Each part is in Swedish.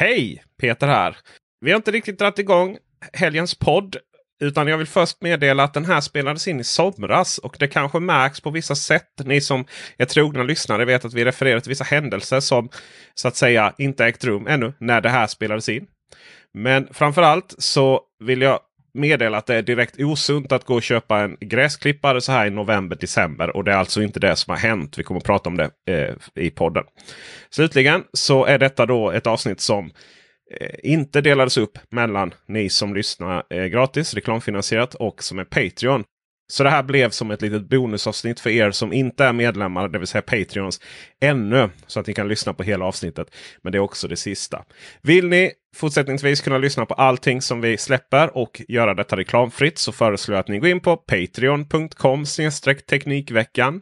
Hej! Peter här. Vi har inte riktigt dragit igång helgens podd. Utan jag vill först meddela att den här spelades in i somras och det kanske märks på vissa sätt. Ni som är trogna lyssnare vet att vi refererar till vissa händelser som så att säga inte ägt rum ännu när det här spelades in. Men framförallt så vill jag meddela att det är direkt osunt att gå och köpa en gräsklippare så här i november, december. Och det är alltså inte det som har hänt. Vi kommer att prata om det eh, i podden. Slutligen så är detta då ett avsnitt som eh, inte delades upp mellan ni som lyssnar eh, gratis, reklamfinansierat och som är Patreon. Så det här blev som ett litet bonusavsnitt för er som inte är medlemmar, det vill säga Patreons, ännu. Så att ni kan lyssna på hela avsnittet. Men det är också det sista. Vill ni fortsättningsvis kunna lyssna på allting som vi släpper och göra detta reklamfritt så föreslår jag att ni går in på patreon.com teknikveckan.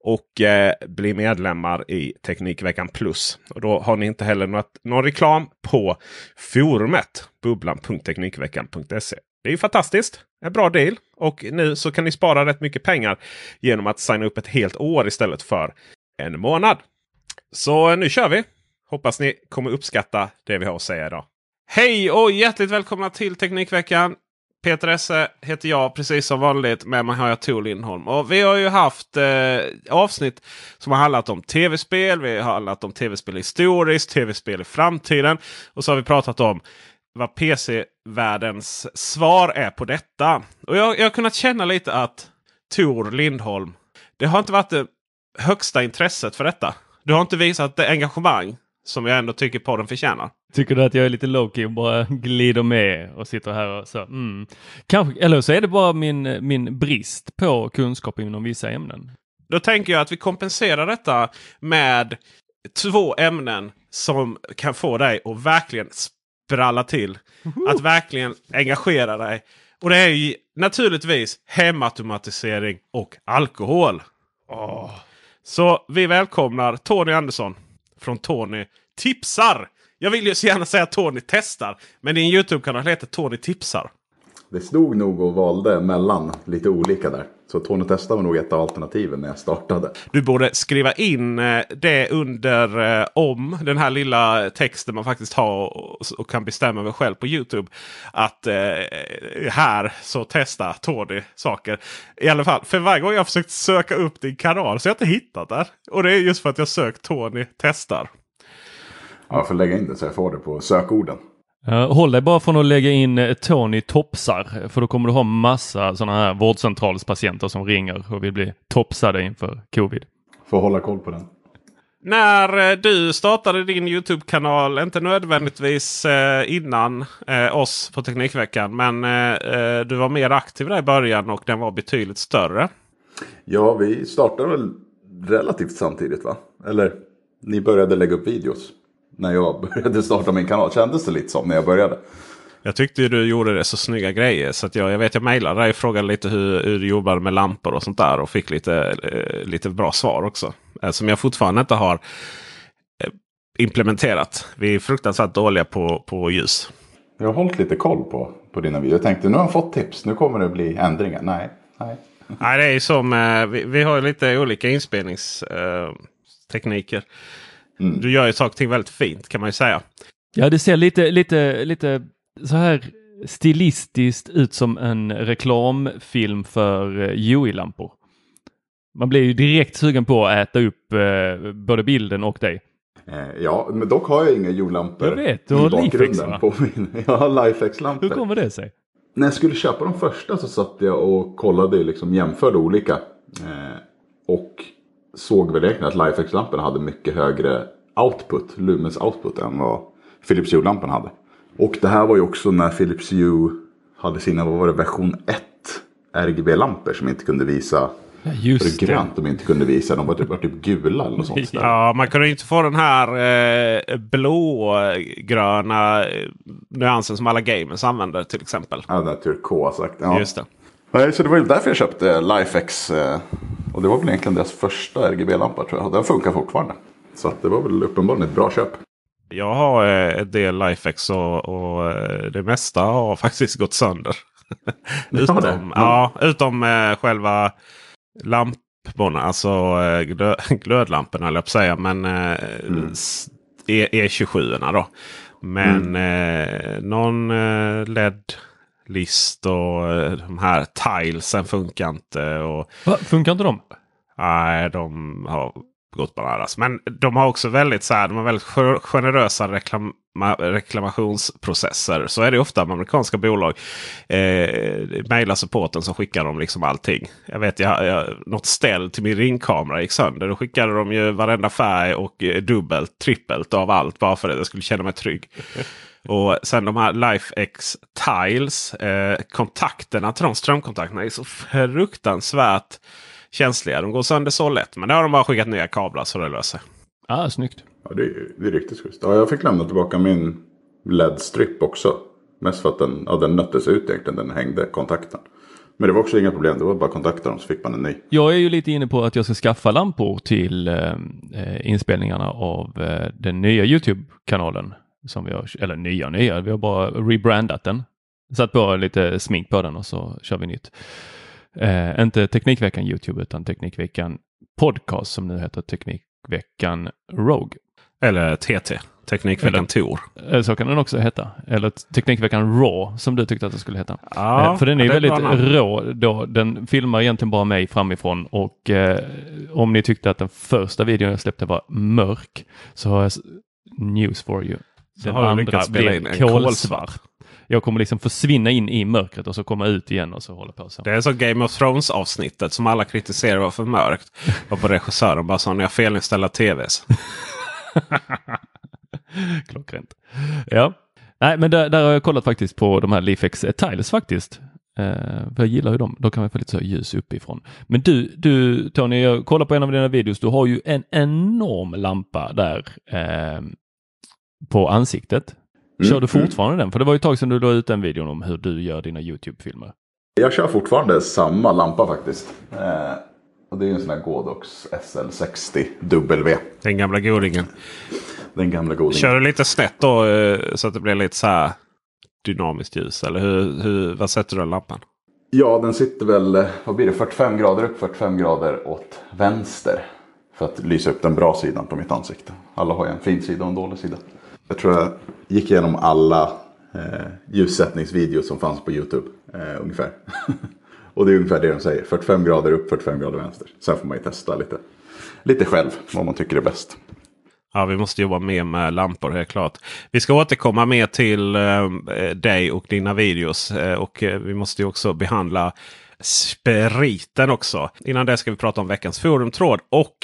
Och eh, bli medlemmar i Teknikveckan Plus. Och då har ni inte heller något, någon reklam på forumet bubblan.teknikveckan.se. Det är ju fantastiskt. En bra deal. Och nu så kan ni spara rätt mycket pengar genom att signa upp ett helt år istället för en månad. Så nu kör vi! Hoppas ni kommer uppskatta det vi har att säga idag. Hej och hjärtligt välkomna till Teknikveckan! Peter Esse heter jag precis som vanligt. Med mig har jag Tor Lindholm. Och vi har ju haft eh, avsnitt som har handlat om tv-spel. Vi har handlat om tv-spel historiskt, tv-spel i framtiden. Och så har vi pratat om vad PC-världens svar är på detta. Och jag, jag har kunnat känna lite att Tor Lindholm, det har inte varit det högsta intresset för detta. Du har inte visat det engagemang som jag ändå tycker podden förtjänar. Tycker du att jag är lite lowkey och bara glider med och sitter här och så? Mm. Kanske, eller så är det bara min, min brist på kunskap inom vissa ämnen. Då tänker jag att vi kompenserar detta med två ämnen som kan få dig att verkligen spralla till. Att verkligen engagera dig. Och det är ju naturligtvis hemautomatisering och alkohol. Åh. Så vi välkomnar Tony Andersson från Tony Tipsar. Jag vill ju så gärna säga Tony Testar. Men din Youtube-kanal heter Tony Tipsar. Det stod nog och valde mellan lite olika där. Så Tony Testa var nog ett av alternativen när jag startade. Du borde skriva in eh, det under eh, om den här lilla texten man faktiskt har och, och kan bestämma över själv på Youtube. Att eh, här så testa Tony saker. I alla fall, för varje gång jag försökt söka upp din kanal så har jag inte hittat där. Och det är just för att jag sökt Tony testar. Ja, jag får lägga in det så jag får det på sökorden. Uh, håll dig bara från att lägga in uh, Tony topsar för då kommer du ha massa sådana här vårdcentralspatienter som ringer och vill bli topsade inför covid. Får hålla koll på den. När eh, du startade din Youtube-kanal, inte nödvändigtvis eh, innan eh, oss på Teknikveckan, men eh, du var mer aktiv där i början och den var betydligt större. Ja, vi startade väl relativt samtidigt va? Eller ni började lägga upp videos när jag började starta min kanal. Kändes det lite som när jag började. Jag tyckte du gjorde det så snygga grejer. Så jag, jag vet jag mejlade dig och frågade lite hur, hur, du jobbade med lampor och sånt där. Och fick lite, eh, lite bra svar också. Eh, som jag fortfarande inte har eh, implementerat. Vi är fruktansvärt dåliga på, på ljus. Jag har hållit lite koll på, på dina videor. Jag tänkte nu har jag fått tips. Nu kommer det bli ändringar. Nej, nej. Nej, det är som eh, vi, vi har lite olika inspelningstekniker. Mm. Du gör ju saker och ting väldigt fint kan man ju säga. Ja, det ser lite, lite, lite så här stilistiskt ut som en reklamfilm för UI-lampor. Man blir ju direkt sugen på att äta upp eh, både bilden och dig. Eh, ja, men dock har jag inga jordlampor Jag vet, du i har bakgrunden Lifex, va? på min. Jag har Lifex-lampor. Hur kommer det sig? När jag skulle köpa de första så satt jag och kollade, liksom jämförde olika. Eh, och såg väl egentligen att Lifex-lamporna hade mycket högre output, lumens output, än vad Philips Hue-lampan hade. Och det här var ju också när Philips Hue hade sina, vad var det, version 1 RGB-lampor som inte kunde visa just det grönt de inte kunde visa. De var typ, var typ gula eller något sånt. där. Ja, man kunde inte få den här eh, blågröna eh, nyansen som alla gamers använder till exempel. Ja, den här turkosakt. Ja. Just det. Nej, så det var ju därför jag köpte Lifex. eh, Och det var väl egentligen deras första RGB-lampa tror jag. Och den funkar fortfarande. Så det var väl uppenbarligen ett bra köp. Jag har eh, en del Lifex och, och eh, det mesta har faktiskt gått sönder. Utom ja, utom eh, själva lamporna, alltså eh, glö, glödlamporna höll jag säga. Men eh, s- E- E27 då. Men eh, någon eh, LED-list och eh, de här tilesen funkar inte. Och, Va, funkar inte de? Nej, de har gått bananas. Men de har också väldigt, så här, de har väldigt ge- generösa reklam reklamationsprocesser. Så är det ofta med amerikanska bolag. Eh, Mejlar supporten så skickar de liksom allting. Jag vet, jag, jag, något ställ till min ringkamera gick sönder. Då skickade de ju varenda färg och eh, dubbelt, trippelt av allt. Bara för att jag skulle känna mig trygg. Och sen de här LifeX Tiles. Eh, kontakterna till de strömkontakterna är så fruktansvärt känsliga. De går sönder så lätt. Men det har de bara skickat nya kablar så det löser. Ah, snyggt. Ja, det, är- det är riktigt schysst. Ja, jag fick lämna tillbaka min LED-strip också. Mest för att den, ja, den nöttes ut egentligen. Den hängde kontakten. Men det var också inga problem. Det var bara kontakta dem så fick man en ny. Jag är ju lite inne på att jag ska skaffa lampor till eh, eh, inspelningarna av eh, den nya Youtube-kanalen. Som vi har, eller nya nya, vi har bara rebrandat den. Satt på lite smink på den och så kör vi nytt. Eh, inte Teknikveckan Youtube utan Teknikveckan Podcast som nu heter Teknikveckan Rogue. Eller TT. Teknikveckan Tor. Eh, Så kan den också heta. Eller Teknikveckan Raw som du tyckte att det skulle heta. Ja, Eh, För den är är väldigt rå då. Den filmar egentligen bara mig framifrån och eh, om ni tyckte att den första videon jag släppte var mörk så har jag news for you. Den har andra blir kolsvart. Jag kommer liksom försvinna in i mörkret och så komma ut igen och så hålla på så. Det är så Game of Thrones avsnittet som alla kritiserar var för mörkt. Och på regissören bara sa ni har felinställda tvs. Klockrent. Ja, nej men där, där har jag kollat faktiskt på de här Leafex eh, Tiles faktiskt. Eh, för jag gillar ju dem. Då kan man få lite så ljus uppifrån. Men du, du Tony, jag kollar på en av dina videos. Du har ju en enorm lampa där eh, på ansiktet. Kör du fortfarande den? För det var ju ett tag sedan du la ut den videon om hur du gör dina YouTube-filmer. Jag kör fortfarande samma lampa faktiskt. Eh, och det är ju en sån här Godox SL60W. Den gamla godingen. Den gamla godingen. Kör du lite snett då eh, så att det blir lite så här dynamiskt ljus? Eller hur, hur, vad sätter du den lampan? Ja, den sitter väl, eh, vad blir det, 45 grader upp, 45 grader åt vänster. För att lysa upp den bra sidan på mitt ansikte. Alla har ju en fin sida och en dålig sida. Jag tror jag gick igenom alla eh, ljussättningsvideos som fanns på YouTube. Eh, ungefär. och det är ungefär det de säger. 45 grader upp, 45 grader vänster. Sen får man ju testa lite, lite själv vad man tycker är bäst. Ja, vi måste jobba mer med lampor helt klart. Vi ska återkomma mer till eh, dig och dina videos. Eh, och eh, vi måste ju också behandla spriten också. Innan det ska vi prata om veckans forumtråd. Och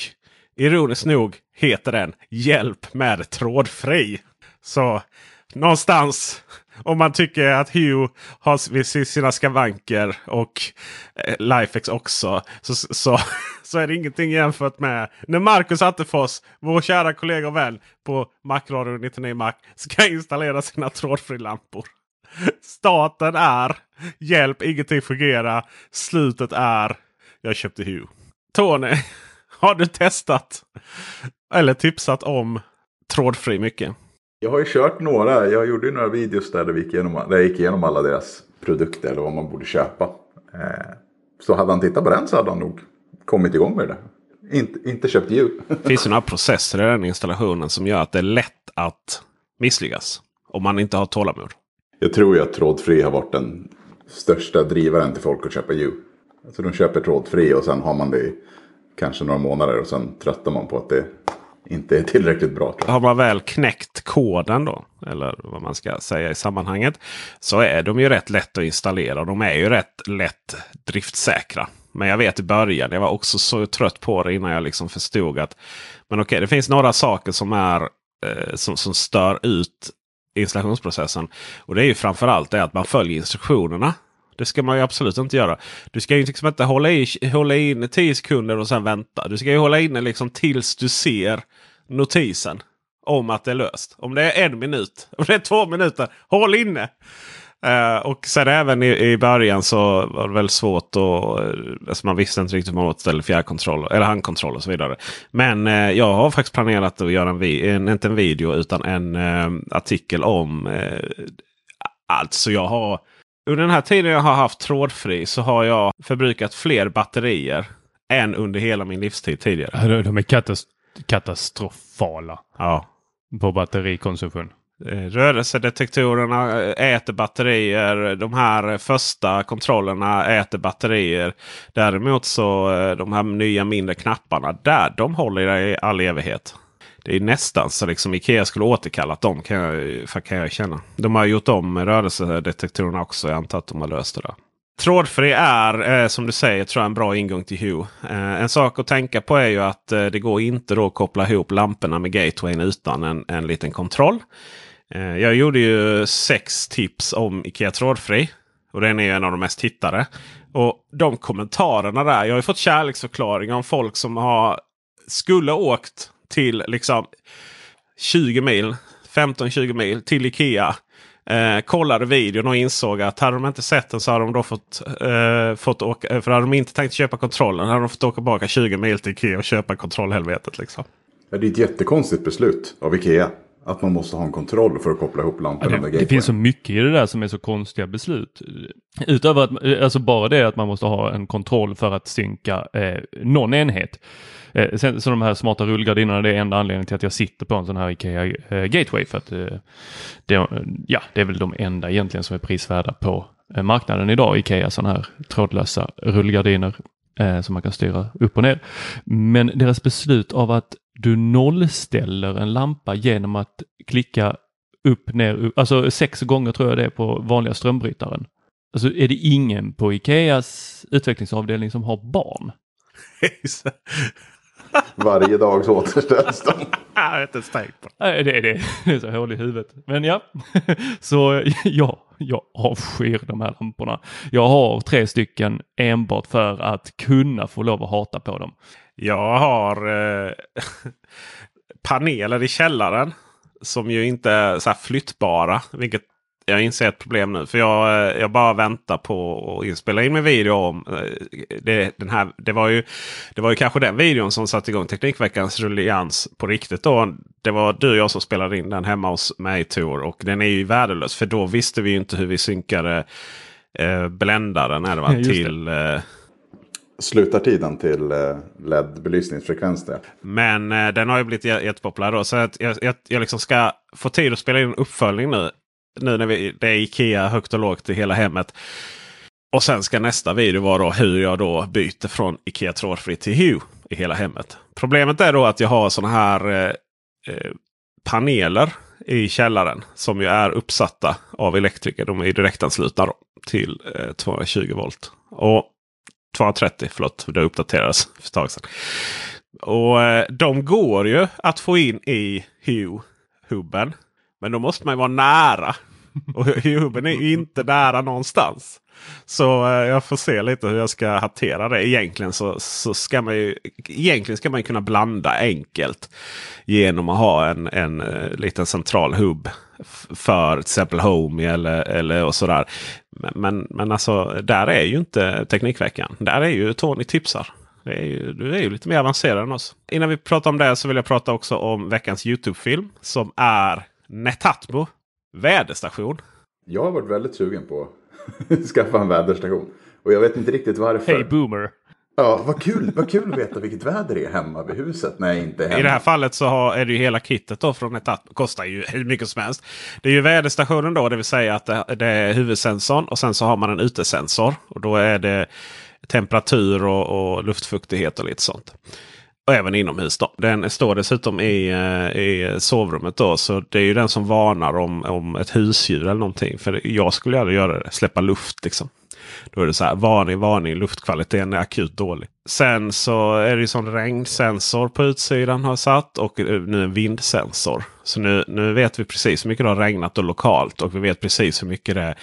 ironiskt nog heter den Hjälp med trådfri. Så någonstans om man tycker att Hue har sina skavanker och eh, Lifex också. Så, så, så är det ingenting jämfört med när Marcus Attefors, vår kära kollega och vän på Macradio 99 Mac, ska installera sina trådfrilampor. Staten är hjälp, ingenting fungerar. Slutet är jag köpte Hue. Tony, har du testat eller tipsat om trådfri mycket? Jag har ju kört några, jag gjorde ju några videos där, vi gick igenom, där jag gick igenom alla deras produkter eller vad man borde köpa. Eh, så hade han tittat på den så hade han nog kommit igång med det. Inte, inte köpt. Det finns ju några processer i den installationen som gör att det är lätt att misslyckas. Om man inte har tålamod. Jag tror ju att trådfri har varit den största drivaren till folk att köpa Hue. Alltså de köper trådfri och sen har man det i kanske några månader och sen tröttar man på att det inte är tillräckligt bra. Har man väl knäckt koden då, eller vad man ska säga i sammanhanget, så är de ju rätt lätt att installera. De är ju rätt lätt driftsäkra. Men jag vet i början, jag var också så trött på det innan jag liksom förstod att men okej, det finns några saker som, är, eh, som, som stör ut installationsprocessen. Och det är ju framförallt det att man följer instruktionerna. Det ska man ju absolut inte göra. Du ska ju liksom inte hålla, i, hålla in 10 sekunder och sen vänta. Du ska ju hålla inne liksom tills du ser notisen om att det är löst. Om det är en minut, om det är två minuter, håll inne! Uh, och sen även i, i början så var det väldigt svårt. Och, eh, alltså man visste inte riktigt hur man återställde fjärrkontroll eller handkontroll och så vidare. Men uh, jag har faktiskt planerat att göra en, en inte en video utan en uh, artikel om allt. Så jag har under den här tiden jag har haft trådfri så har jag förbrukat fler batterier än under hela min livstid tidigare. De är katast katastrofala ja. på batterikonsumtion. Eh, rörelsedetektorerna eh, äter batterier. De här första kontrollerna äter batterier. Däremot så eh, de här nya mindre knapparna. Där, de håller i all evighet. Det är nästan så liksom Ikea skulle återkallat dem kan jag, kan jag känna. De har gjort om rörelsedetektorerna också. Jag antar att de har löst det där. Trådfri är eh, som du säger tror jag en bra ingång till Hue. Eh, en sak att tänka på är ju att eh, det går inte då att koppla ihop lamporna med gatewayn utan en, en liten kontroll. Eh, jag gjorde ju sex tips om Ikea trådfri. Och den är ju en av de mest tittade. Och de kommentarerna där. Jag har ju fått kärleksförklaringar om folk som har skulle åkt till liksom 20 mil, 15-20 mil till Ikea. Eh, kollade videon och insåg att hade de inte sett den så hade de då fått, eh, fått åka. För hade de inte tänkt köpa kontrollen hade de fått åka tillbaka 20 mil till Ikea och köpa kontrollhelvetet. Liksom. Ja, det är ett jättekonstigt beslut av Ikea. Att man måste ha en kontroll för att koppla ihop lamporna ja, det, det finns så mycket i det där som är så konstiga beslut. Utöver att, alltså bara det att man måste ha en kontroll för att synka eh, någon enhet. Eh, sen, så de här smarta rullgardinerna det är enda anledningen till att jag sitter på en sån här Ikea eh, Gateway. För att eh, det, ja, det är väl de enda egentligen som är prisvärda på marknaden idag. Ikea sådana här trådlösa rullgardiner som man kan styra upp och ner. Men deras beslut av att du nollställer en lampa genom att klicka upp, ner, alltså sex gånger tror jag det är på vanliga strömbrytaren. Alltså är det ingen på Ikeas utvecklingsavdelning som har barn? Varje dag så återställs de. Jag har inte tänkt på det. Det, det, det är så hål i huvudet. Men ja, så ja, jag avskyr de här lamporna. Jag har tre stycken enbart för att kunna få lov att hata på dem. Jag har eh, paneler i källaren. Som ju inte är så flyttbara. Vilket jag inser ett problem nu. För jag, eh, jag bara väntar på att inspela in min video om eh, det, den här. Det var, ju, det var ju kanske den videon som satte igång Teknikveckans rullians på riktigt. Då. Det var du och jag som spelade in den hemma hos mig Tor. Och den är ju värdelös. För då visste vi inte hur vi synkade eh, bländaren är det, va? till... Eh, Slutartiden till eh, LED-belysningsfrekvens. Men eh, den har ju blivit jättepopulär. Då, så att jag, jag, jag liksom ska få tid att spela in en uppföljning nu nu när vi, det är Ikea högt och lågt i hela hemmet. Och sen ska nästa video vara då hur jag då byter från Ikea trådfritt till Hue i hela hemmet. Problemet är då att jag har sådana här eh, eh, paneler i källaren som ju är uppsatta av elektriker. De är direktanslutna till eh, 220 volt. Och 230 förlåt, det uppdaterades för ett tag sedan. Och eh, de går ju att få in i Hue-hubben. Men då måste man ju vara nära. Och hubben är ju inte nära någonstans. Så eh, jag får se lite hur jag ska hantera det. Egentligen så, så ska man ju egentligen ska man kunna blanda enkelt. Genom att ha en, en uh, liten central hubb. För till exempel Home eller, eller och sådär. Men, men, men alltså där är ju inte Teknikveckan. Där är ju Tony tipsar. Det är ju, du är ju lite mer avancerad än oss. Innan vi pratar om det så vill jag prata också om veckans Youtube-film. Som är Netatmo väderstation. Jag har varit väldigt sugen på att skaffa en väderstation. Och jag vet inte riktigt varför. Hej boomer! Ja, vad kul, vad kul att veta vilket väder det är hemma vid huset när jag inte är hemma. I det här fallet så har, är det ju hela kittet då från Netatmo. Kostar ju hur mycket som helst. Det är ju väderstationen då, det vill säga att det, det är huvudsensorn och sen så har man en utesensor. Och då är det temperatur och, och luftfuktighet och lite sånt. Och även inomhus. Då. Den står dessutom i, eh, i sovrummet. Då, så det är ju den som varnar om, om ett husdjur eller någonting. För jag skulle aldrig göra det. Släppa luft liksom. Då är det så här varning, varning, luftkvaliteten är akut dålig. Sen så är det ju sån regnsensor på utsidan har satt och eh, nu en vindsensor. Så nu, nu vet vi precis hur mycket det har regnat och lokalt och vi vet precis hur mycket det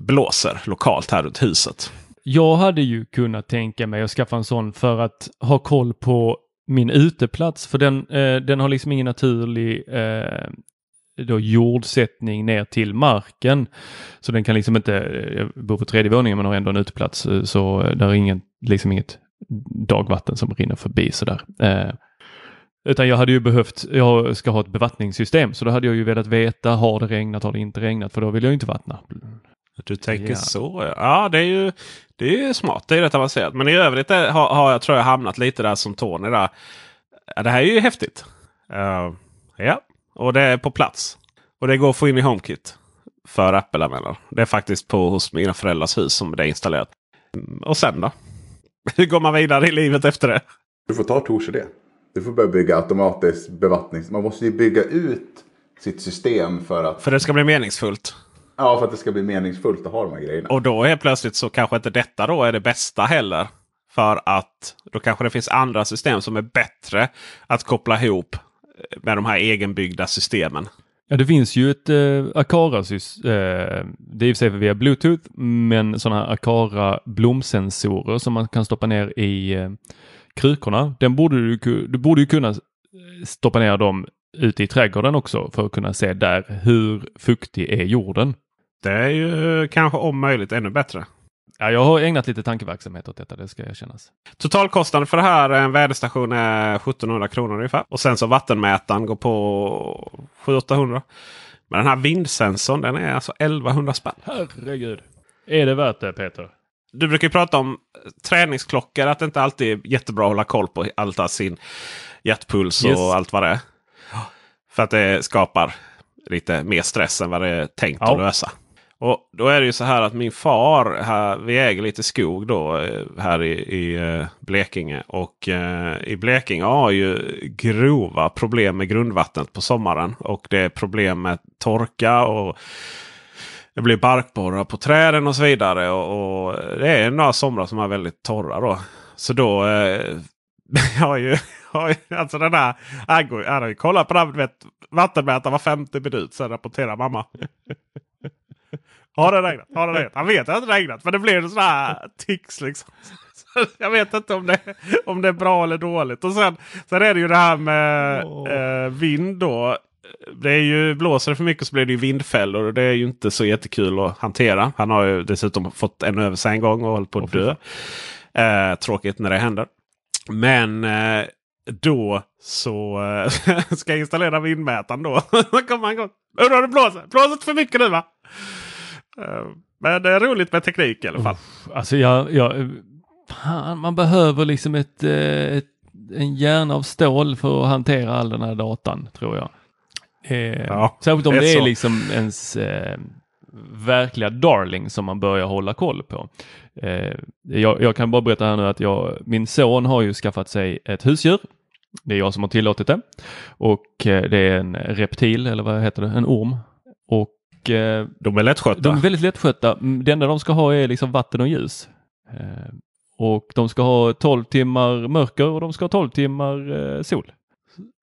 blåser lokalt här runt huset. Jag hade ju kunnat tänka mig att skaffa en sån för att ha koll på min uteplats för den, eh, den har liksom ingen naturlig eh, då jordsättning ner till marken. Så den kan liksom inte, eh, jag bor på tredje våningen men har ändå en uteplats eh, så där är ingen, liksom inget dagvatten som rinner förbi sådär. Eh, utan jag hade ju behövt, jag ska ha ett bevattningssystem så då hade jag ju velat veta, har det regnat, har det inte regnat? För då vill jag inte vattna. Du tänker ja. så ja. det är ju det är smart, det är rätt avancerat. Men i övrigt är, har, har jag tror jag hamnat lite där som Tony där. Ja, det här är ju häftigt. Uh, ja, och det är på plats. Och det går att få in i HomeKit. För Apple-användare. Det är faktiskt på hos mina föräldrars hus som det är installerat. Mm, och sen då? Hur går man vidare i livet efter det? Du får ta Tors idé. Du får börja bygga automatisk bevattning. Man måste ju bygga ut sitt system för att... För det ska bli meningsfullt. Ja, för att det ska bli meningsfullt att ha de här grejerna. Och då helt plötsligt så kanske inte detta då är det bästa heller. För att då kanske det finns andra system som är bättre att koppla ihop med de här egenbyggda systemen. Ja, det finns ju ett eh, Akara-system. Eh, det är i och för sig via Bluetooth, men sådana här Akara blomsensorer som man kan stoppa ner i eh, krukorna. Den borde du, du borde ju kunna stoppa ner dem ute i trädgården också för att kunna se där hur fuktig är jorden. Det är ju kanske om möjligt ännu bättre. Ja, jag har ägnat lite tankeverksamhet åt detta, det ska jag kännas. Totalkostnaden för det här, en väderstation är 1700 kronor ungefär. Och sen så vattenmätaren går på 700-800. Men den här vindsensorn den är alltså 1100 spänn. Herregud. Är det värt det Peter? Du brukar ju prata om träningsklockor. Att det inte alltid är jättebra att hålla koll på allt sin hjärtpuls yes. och allt vad det är. För att det skapar lite mer stress än vad det är tänkt ja. att lösa. Och Då är det ju så här att min far, här, vi äger lite skog då eh, här i, i eh, Blekinge. Och eh, i Blekinge har ju grova problem med grundvattnet på sommaren. Och det är problem med torka och det blir barkborrar på träden och så vidare. Och, och det är några somrar som är väldigt torra då. Så då eh, har ju, alltså den här, han, går, han har ju kollat på den vattenmätaren var femte minut. Sen rapporterar mamma. Har det regnat? Har det regnat? Han vet att det regnat. Men det blir en sån här tics liksom. jag vet inte om det, om det är bra eller dåligt. Och sen, sen är det ju det här med oh. eh, vind då. Det är ju, blåser det för mycket så blir det ju vindfällor. Och det är ju inte så jättekul att hantera. Han har ju dessutom fått en över sig en gång och hållit på att dö. Eh, tråkigt när det händer. Men eh, då så eh, ska jag installera vindmätaren då. Då kommer han igång. Undrar det blåser? Blåser för mycket nu va? Eh, men det är roligt med teknik i alla fall. Alltså jag, jag fan, man behöver liksom ett, eh, ett, en hjärna av stål för att hantera all den här datan tror jag. Eh, ja, särskilt om det är, det är liksom ens eh, verkliga darling som man börjar hålla koll på. Eh, jag, jag, kan bara berätta här nu att jag, min son har ju skaffat sig ett husdjur. Det är jag som har tillåtit det. Och eh, det är en reptil, eller vad heter det, en orm. Och Eh, de är lättskötta. De är väldigt lättskötta. Mm, det enda de ska ha är liksom vatten och ljus. Eh, och de ska ha 12 timmar mörker och de ska ha 12 timmar eh, sol.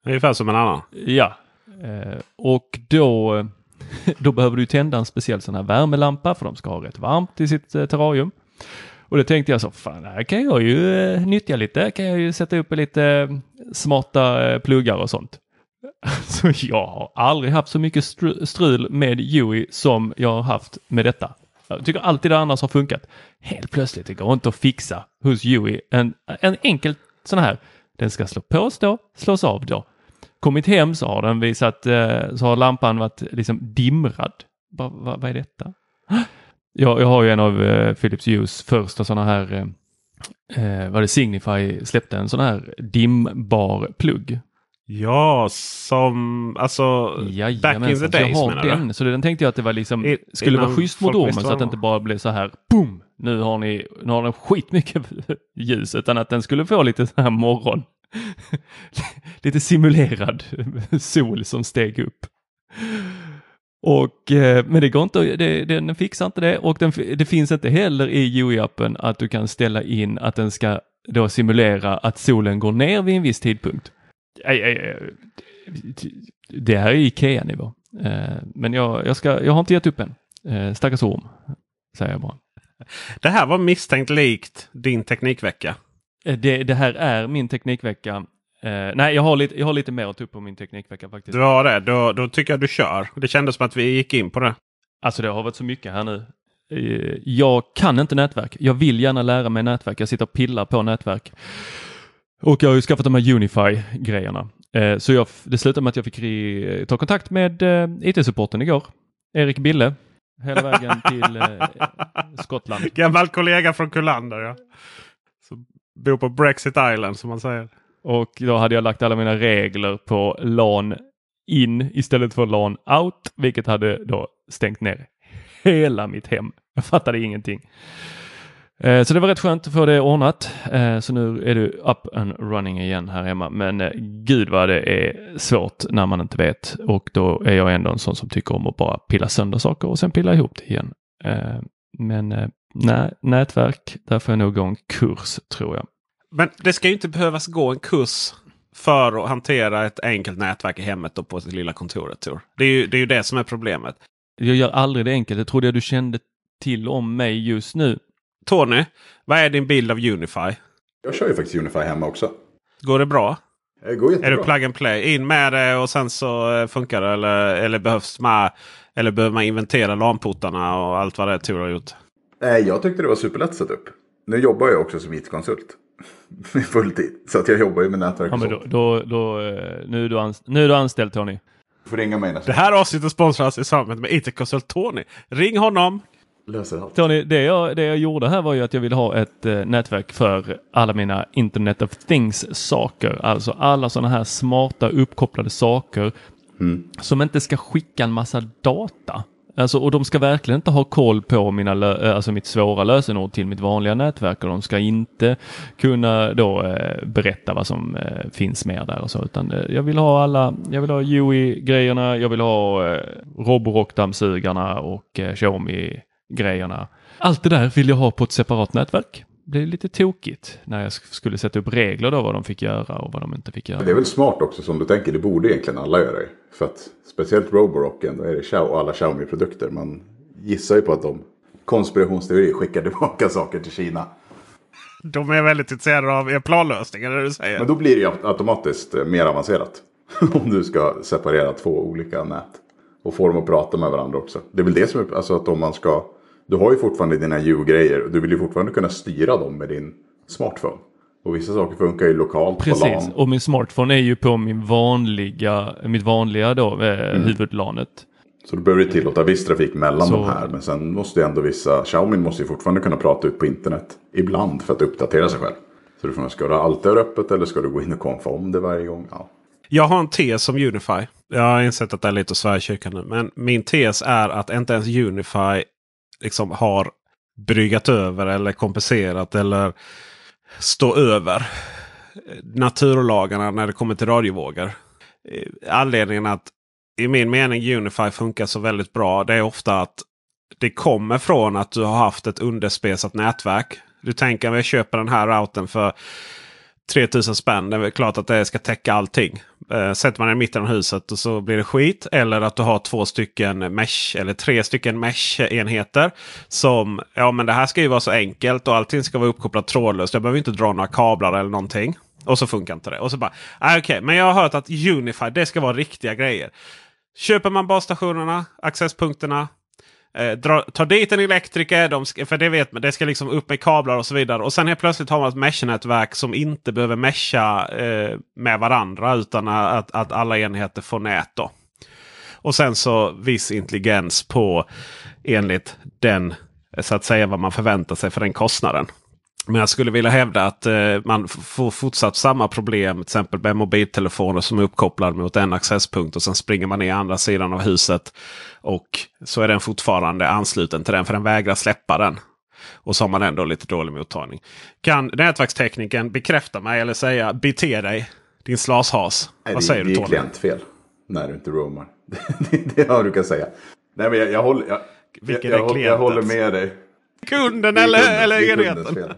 Ungefär som en annan. Ja. Och då, då behöver du tända en speciell sån här värmelampa för de ska ha rätt varmt i sitt terrarium. Och då tänkte jag så, fan här kan jag ju nyttja lite, kan jag ju sätta upp lite smarta pluggar och sånt. Alltså jag har aldrig haft så mycket strul med Yui som jag har haft med detta. Jag tycker alltid det annars har funkat. Helt plötsligt, det går inte att fixa hos Yui. En, en enkel sån här, den ska slå på då, slås av då. Kommit hem så har den visat, eh, så har lampan varit liksom dimrad. Va, va, vad är detta? Jag, jag har ju en av eh, Philips Hues första sådana här, eh, eh vad det Signify släppte en sån här dimbar plugg Ja, som alltså back in the Jajamensan, så jag days har menar den. du? Så den tänkte jag att det var liksom, I- skulle vara schysst mot ormen så att det inte bara blev så här boom! Nu har ni, nu har den skitmycket ljus utan att den skulle få lite så här morgon. lite simulerad sol som steg upp. Och, eh, men det går inte, det, den fixar inte det och den, det finns inte heller i UI-appen att du kan ställa in att den ska då simulera att solen går ner vid en viss tidpunkt. Det här är Ikea-nivå. Eh, Men jag, jag, ska, jag har inte gett upp än. Eh, Stackars orm, säger jag bara. Det här var misstänkt likt din teknikvecka. Eh, Det, det här är min teknikvecka. Eh, nej, jag har, lite, jag har lite mer att ta upp på min teknikvecka faktiskt. Du har det. Då, då tycker jag du kör. Det kändes som att vi gick in på det. Alltså det har varit så mycket här nu. Eh, Jag kan inte nätverk. Jag vill gärna lära mig nätverk. Jag sitter och pillar på nätverk. Och jag har ju skaffat de här Unify-grejerna. Eh, Så jag, det slutade med att jag fick ta kontakt med eh, IT-supporten igår. Erik Bille. Hela vägen till eh, Skottland. Gammal kollega från Kullander ja. Som bor på Brexit Island som man säger. Och då hade jag lagt alla mina regler på LAN in istället för LAN out, vilket hade då stängt ner hela mitt hem. Jag fattade ingenting. Eh, Så det var rätt skönt att få det ordnat. Eh, Så nu är det up and running igen här hemma. Men eh, gud vad det är svårt när man inte vet. Och då är jag ändå en sån som tycker om att bara pilla sönder saker och sen pilla ihop det igen. Men nej, nätverk, där får jag nog gå en kurs tror jag. Men det ska ju inte behövas gå en kurs för att hantera ett enkelt nätverk i hemmet och på sitt lilla kontoret. Tor. Det är ju det, är ju det som är problemet. Jag gör aldrig det enkelt. Det trodde jag du kände till om mig just nu. Tony, vad är din bild av Unify? Jag kör ju faktiskt Unify hemma också. Går det bra? Det går Är jättebra. det plug and play? In med det och sen så eh, funkar det? Eller, eller behövs med, Eller behöver man inventera LAN-portarna och allt vad det är Tor har gjort? Nej, jag tyckte det var superlätt setup. Nu jobbar jag också som IT-konsult. Fulltid. Så att jag jobbar ju med nätverk Ja, men då, då, då, eh, nu, är du anst- nu är du anställd Tony. Du får ringa mig nästa Det här avsnittet sponsras i samarbete med IT-konsult Tony. Ring honom! Löser allt. Tony, det jag, det jag gjorde här var ju att jag ville ha ett eh, nätverk för alla mina Internet of Things saker. Alltså alla sådana här smarta uppkopplade saker som inte ska skicka en massa data. Alltså, och de ska verkligen inte ha koll på mina eh, alltså mitt svåra lösenord till mitt vanliga nätverk och de ska inte kunna då eh, berätta vad som eh, finns mer där och så utan eh, jag vill ha alla, jag vill ha UI-grejerna, jag vill ha eh, Roborock-dammsugarna och eh, Xiaomi-grejerna. Allt det där vill jag ha på ett separat nätverk. Det blev lite tokigt när jag sk- skulle sätta upp regler då vad de fick göra och vad de inte fick göra. Det är väl smart också som du tänker. Det borde egentligen alla göra. För att speciellt Roborocken, då är det Xiao och alla Xiaomi-produkter. Man gissar ju på att de konspirationsteori skickar tillbaka saker till Kina. De är väldigt intresserade av er planlösning, är det du säger? Men då blir det ju automatiskt eh, mer avancerat. Om du ska separera två olika nät. Och få dem att prata med varandra också. Det är väl det som är, alltså att om man ska. Du har ju fortfarande dina U-grejer. och Du vill ju fortfarande kunna styra dem med din smartphone. Och vissa saker funkar ju lokalt på Precis, LAN. och min smartphone är ju på min vanliga, mitt vanliga då, eh, huvudlanet. Så du behöver ju tillåta viss trafik mellan Så- de här. Men sen måste ju ändå vissa, Xiaomi måste ju fortfarande kunna prata ut på internet. Ibland för att uppdatera sig själv. Så du får, ska du alltid ha öppet eller ska du gå in och konfa om det varje gång? Ja. Jag har en tes som Unify. Jag har insett att det är lite Sverige kyrkan nu. Men min tes är att inte ens Unify liksom har bryggat över eller kompenserat eller stå över naturlagarna när det kommer till radiovågor. Eh, anledningen att i min mening Unify funkar så väldigt bra. Det är ofta att det kommer från att du har haft ett underspesat nätverk. Du tänker att jag köper den här routern för 3000 spänn. Det är klart att det ska täcka allting. Eh, sätter man den i mitten av huset och så blir det skit. Eller att du har två stycken mesh eller tre stycken mesh-enheter. Som, ja men det här ska ju vara så enkelt och allting ska vara uppkopplat trådlöst. Jag behöver inte dra några kablar eller någonting. Och så funkar inte det. Och så bara, ah, okej, men jag har hört att Unify det ska vara riktiga grejer. Köper man basstationerna, accesspunkterna, Eh, dra, ta dit en elektriker, de ska, för det vet man, det ska liksom upp med kablar och så vidare. Och sen helt plötsligt har man ett mesh-nätverk som inte behöver mesha eh, med varandra utan att, att alla enheter får nät. Då. Och sen så viss intelligens på enligt den, så att säga vad man förväntar sig för den kostnaden. Men jag skulle vilja hävda att eh, man får fortsatt samma problem. Till exempel med mobiltelefoner som är uppkopplade mot en accesspunkt. Och sen springer man ner andra sidan av huset. Och så är den fortfarande ansluten till den för den vägrar släppa den. Och så har man ändå lite dålig mottagning. Kan nätverkstekniken bekräfta mig eller säga bete dig din slashas? Nej, Vad det, säger det du är Tony? klientfel. När du inte roamar. det är vad du kan säga. Nej men jag, jag håller, jag, jag, är jag, jag, håller med dig. Kunden eller, eller det är kundens enheten?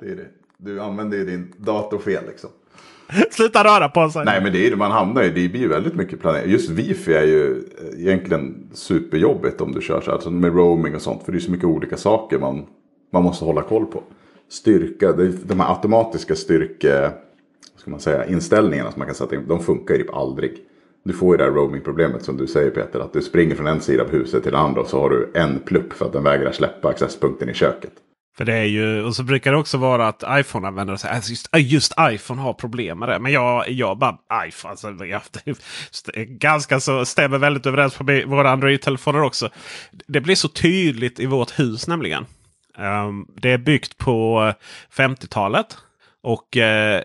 Det är det. Du använder ju din dator fel liksom. Sluta röra på sig. Nej men det är det man hamnar i. Det blir ju väldigt mycket planering. Just wifi är ju egentligen superjobbigt om du kör så här. Alltså med roaming och sånt. För det är så mycket olika saker man, man måste hålla koll på. Styrka, det- de här automatiska styrke, vad ska man säga, inställningarna som man kan sätta in. De funkar ju typ aldrig. Du får ju det här roaming-problemet som du säger Peter. Att du springer från en sida av huset till den andra och så har du en plupp för att den vägrar släppa accesspunkten i köket. För det är ju, och så brukar det också vara att iPhone-användare säger att alltså just, äh, just iPhone har problem med det. Men jag, jag bara iPhone, alltså, jag, det är ganska så stämmer väldigt överens på våra Android-telefoner också. Det blir så tydligt i vårt hus nämligen. Um, det är byggt på 50-talet. Och eh,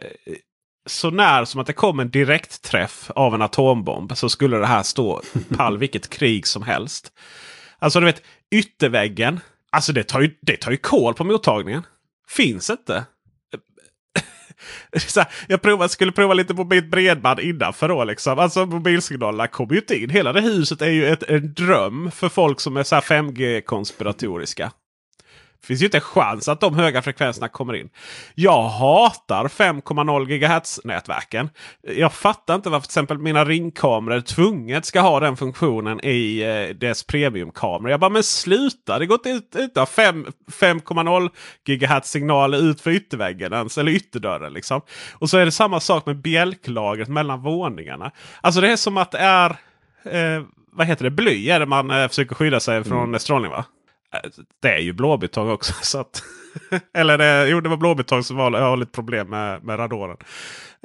så när som att det kom en direktträff av en atombomb så skulle det här stå pall vilket krig som helst. Alltså du vet ytterväggen. Alltså det tar ju, det tar ju kol på mottagningen. Finns inte. Så här, jag provade, skulle prova lite mobilt bredband innanför då. Liksom. Alltså mobilsignalerna kommer ju inte in. Hela det huset är ju ett, en dröm för folk som är så 5G-konspiratoriska. Finns ju inte en chans att de höga frekvenserna kommer in. Jag hatar 5,0 GHz nätverken. Jag fattar inte varför till exempel mina ringkameror tvunget ska ha den funktionen i eh, dess premiumkameror. Jag bara men sluta! Det går inte ut, 5 5,0 GHz signaler ut för ytterväggen ens, eller ytterdörren. Liksom. Och så är det samma sak med bjälklagret mellan våningarna. Alltså det är som att det är eh, vad heter det? Bly är det man eh, försöker skydda sig från strålning va? Äh, det är ju blåbetong också. Så att, eller det, jo, det var blåbetong som var, har lite problem med, med radonen.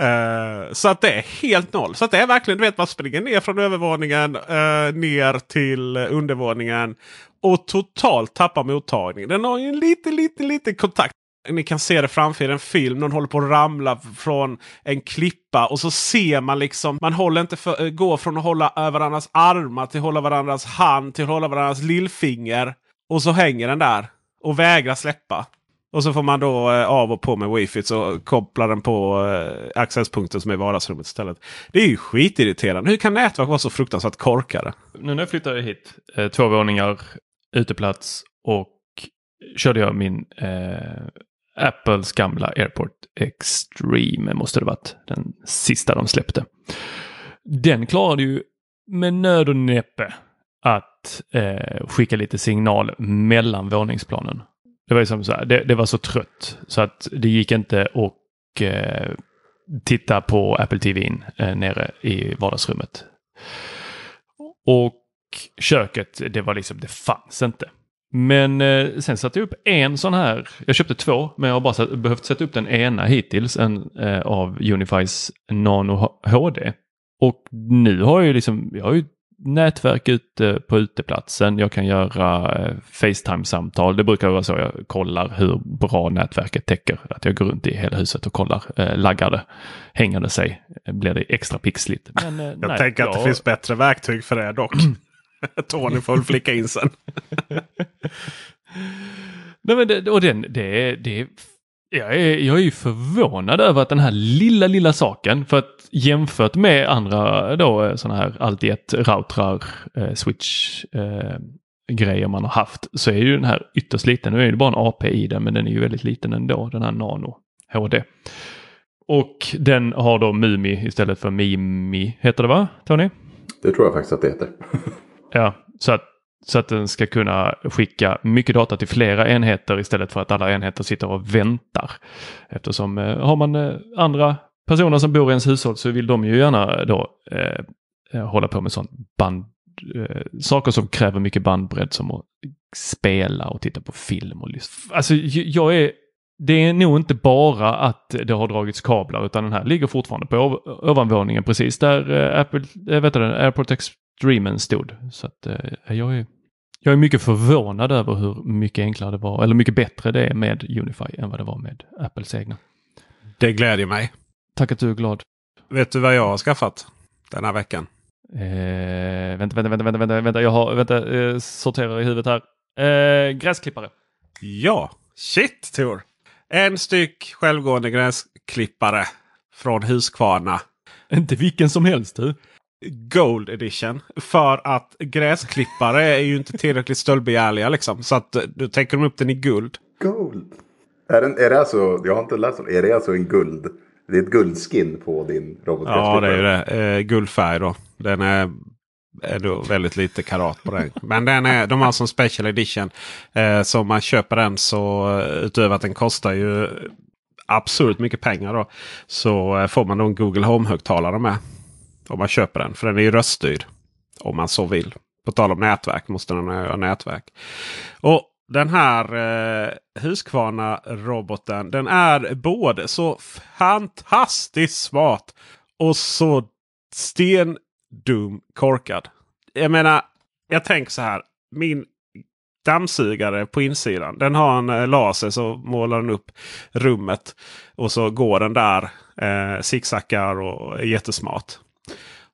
Uh, eh, så att det är helt noll. Så att det är verkligen, du vet man springer ner från övervåningen uh, ner till undervåningen. Och totalt tappar mottagningen. Den har ju en liten, liten, liten kontakt. Ni kan se det framför er en film. Någon håller på att ramla från en klippa. Och så ser man liksom. Man håller inte för, går från att hålla över varandras armar till att hålla varandras hand till att hålla varandras lillfinger. Och så hänger den där och vägrar släppa. Och så får man då eh, av och på med wifi så kopplar den på eh, accesspunkten som är i vardagsrummet istället. Det är ju skitirriterande. Hur kan nätverk vara så fruktansvärt korkade? Nu när jag flyttade hit, eh, två våningar, uteplats och körde jag min eh, Apples gamla AirPort Extreme måste det varit. Den sista de släppte. Den klarade ju med nöd och näppe att eh, skicka lite signal mellan våningsplanen. Det var liksom så här, det, det var så trött så att det gick inte att eh, titta på Apple TV eh, nere i vardagsrummet. Och köket, det var liksom, det fanns inte. Men eh, sen satte jag upp en sån här, jag köpte två, men jag har bara satt, behövt sätta upp den ena hittills, en eh, av Unifys Nano HD. Och nu har jag ju liksom, jag har ju nätverk ute på uteplatsen, jag kan göra eh, Facetime-samtal. Det brukar vara så jag kollar hur bra nätverket täcker. Att jag går runt i hela huset och kollar, eh, laggar det, hänger det sig, eh, blir det extra pixligt. Men, eh, Jag nej, tänker att det jag- finns bättre verktyg för det dock. Tony får väl flicka in sen. Nej, men det, och den, det, det, är- jag är, jag är ju förvånad över att den här lilla, lilla saken, för att jämfört med andra då sådana här allt i ett routrar, eh, switch, eh, grejer man har haft, så är ju den här ytterst liten. Nu är det bara en AP i den, men den är ju väldigt liten ändå, den här Nano HD. Och den har då Mumi istället för Mimi, heter det va, Tony? Det tror jag faktiskt att det heter. Ja, så att, så att den ska kunna skicka mycket data till flera enheter istället för att alla enheter sitter och väntar. Eftersom eh, har man eh, andra personer som bor i ens hushåll så vill de ju gärna då eh, eh hålla på med sånt band, eh, saker som kräver mycket bandbredd som att spela och titta på film och lyssna. Alltså jag är det är nog inte bara att det har dragits kablar utan den här ligger fortfarande på ovanvåningen precis där eh, Apple, äh, vet du, AirPort AirPort Extremen stod. Så att eh, jag är Jag är mycket förvånad över hur mycket enklare det var, eller mycket bättre det är med Unify än vad det var med Apples egna. Det glädjer mig. Tack att du är glad. Vet du vad jag har skaffat den här veckan? Eh, vänta, vänta, vänta, vänta, vänta, vänta, jag har, vänta, eh, sorterar i huvudet här. Eh, gräsklippare. Ja, shit Tor! En styck självgående gräsklippare från Husqvarna. Inte vilken som helst du. Gold edition. För att gräsklippare är ju inte tillräckligt stöldbegärliga liksom. Så att då tänker de upp den i guld. Gold. Är, den, är det alltså, jag har inte läst om Är det alltså en guld? Det är ett guldskin på din robotgräsklippare? Ja, det är ju det. Eh, guldfärg då. Den är, är då väldigt lite karat på den. Men den är, de har som special edition. Eh, så om man köper den så utöver att den kostar ju absurt mycket pengar. Då, så eh, får man då en Google Home-högtalare med. Om man köper den. För den är ju röststyrd. Om man så vill. På tal om nätverk måste den ha nätverk. Och den här eh, Husqvarna-roboten. Den är både så fantastiskt smart och så stendum korkad. Jag menar, jag tänker så här. Min dammsugare på insidan. Den har en eh, laser så målar den upp rummet. Och så går den där eh, zigzaggar och är jättesmart.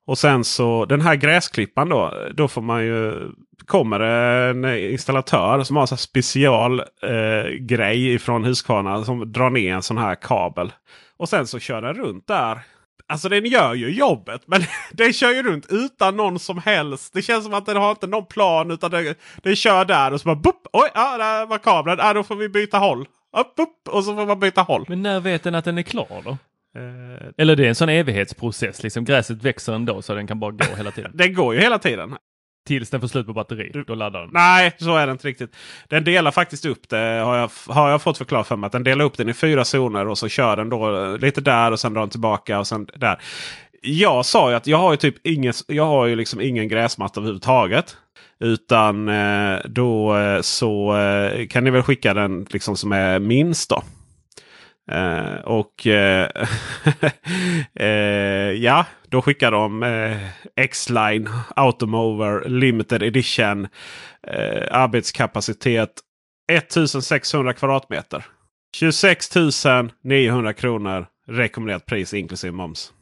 Och sen så den här gräsklipparen då. Då får man ju kommer en installatör som har en special eh, grej från Husqvarna som drar ner en sån här kabel. Och sen så kör den runt där. Alltså den gör ju jobbet men den kör ju runt utan någon som helst. Det känns som att den har inte någon plan utan den, den kör där och så bara boop, Oj, ja, där var kabeln. Ja, då får vi byta håll. Upp, upp, och så får man byta håll. Men när vet den att den är klar då? Eh, Eller det är en sån evighetsprocess, liksom gräset växer ändå så den kan bara gå hela tiden. den går ju hela tiden. Tills den får slut på batteri, då laddar den. Nej, så är det inte riktigt. Den delar faktiskt upp det, har jag, har jag fått förklarat för mig. Att den delar upp den i fyra zoner och så kör den då lite där och sen drar den tillbaka och sen där. Jag sa ju att jag har ju typ ingen, jag har ju liksom ingen gräsmatta överhuvudtaget. Utan eh, då eh, så eh, kan ni väl skicka den liksom som är minst då. Uh, och uh, uh, ja, då skickar de X-Line Automover Limited Edition. arbetskapacitet 1600 kvadratmeter. 26 900 kronor rekommenderat pris inklusive moms.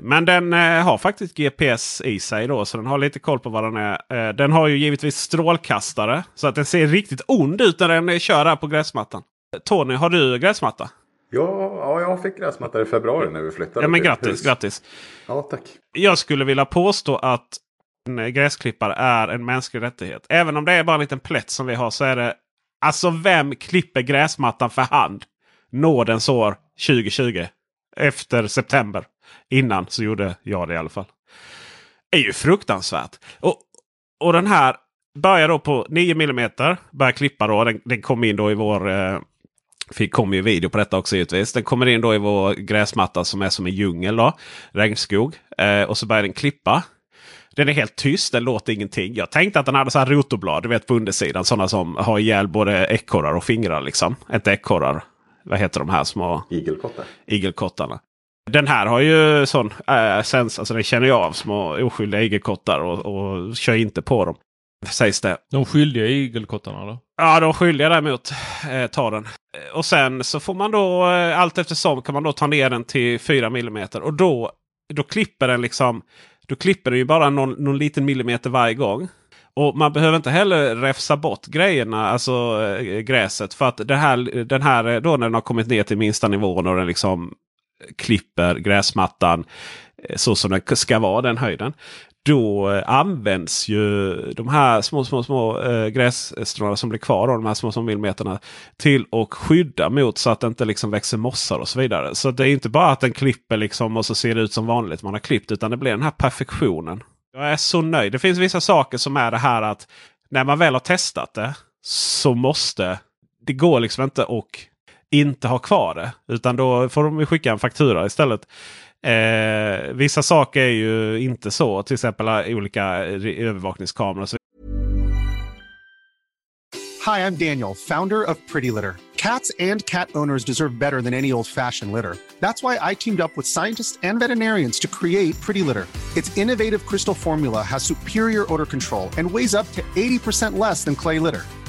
Men den har faktiskt GPS i sig då så den har lite koll på vad den är. Den har ju givetvis strålkastare så att den ser riktigt ond ut när den kör här på gräsmattan. Tony, har du gräsmatta? Ja, ja, jag fick gräsmatta i februari när vi flyttade. Ja, men grattis, hus. grattis. Ja, tack. Jag skulle vilja påstå att en gräsklippare är en mänsklig rättighet. Även om det är bara en liten plätt som vi har så är det... Alltså vem klipper gräsmattan för hand? Nådens år 2020. Efter september. Innan så gjorde jag det i alla fall. Det är ju fruktansvärt. Och, och den här börjar då på 9 mm. Börjar klippa då. Den, den kom in då i vår... Eh, Fick, kom ju video på detta också givetvis. Den kommer in då i vår gräsmatta som är som en djungel. Då, regnskog. Eh, och så börjar den klippa. Den är helt tyst, den låter ingenting. Jag tänkte att den hade så här rotorblad du vet på undersidan. Sådana som har ihjäl både ekorrar och fingrar. liksom. Inte ekorrar. Vad heter de här små? Igelkottar. Igelkottarna. Den här har ju sån äh, sens, alltså den känner jag av små oskyldiga igelkottar och, och kör inte på dem. Sägs det. De skyldiga igelkottarna då? Ja, de skyldiga däremot eh, tar den. Eh, och sen så får man då eh, allt eftersom kan man då ta ner den till 4 mm. Och då, då klipper den liksom. Då klipper den ju bara någon, någon liten millimeter varje gång. Och man behöver inte heller räfsa bort grejerna, alltså äh, gräset. För att det här, den här då när den har kommit ner till minsta nivån och den liksom klipper gräsmattan Eh, så som den ska vara den höjden då eh, används ju de här små, små, små eh, äh, grässtråna som blir kvar, av de här små, små millimeterna, till att skydda mot så att det inte liksom växer mossar och så vidare. Så det är inte bara att den klipper liksom och så ser det ut som vanligt man har klippt, utan det blir den här perfektionen. Jag är så nöjd. Det finns vissa saker som är det här att när man väl har testat det så måste det går liksom inte att inte ha kvar det. Utan då får de skicka en faktura istället. Eh, vissa saker är ju inte så. Till exempel eh, olika eh, övervakningskameror. Hi, I'm Daniel, founder of Pretty Litter. Cats and cat owners deserve better than any old fashioned litter. That's why I teamed up with scientists and veterinarians to create Pretty Litter. Its innovative crystal formula has superior odor control and weighs up to 80% less than clay litter.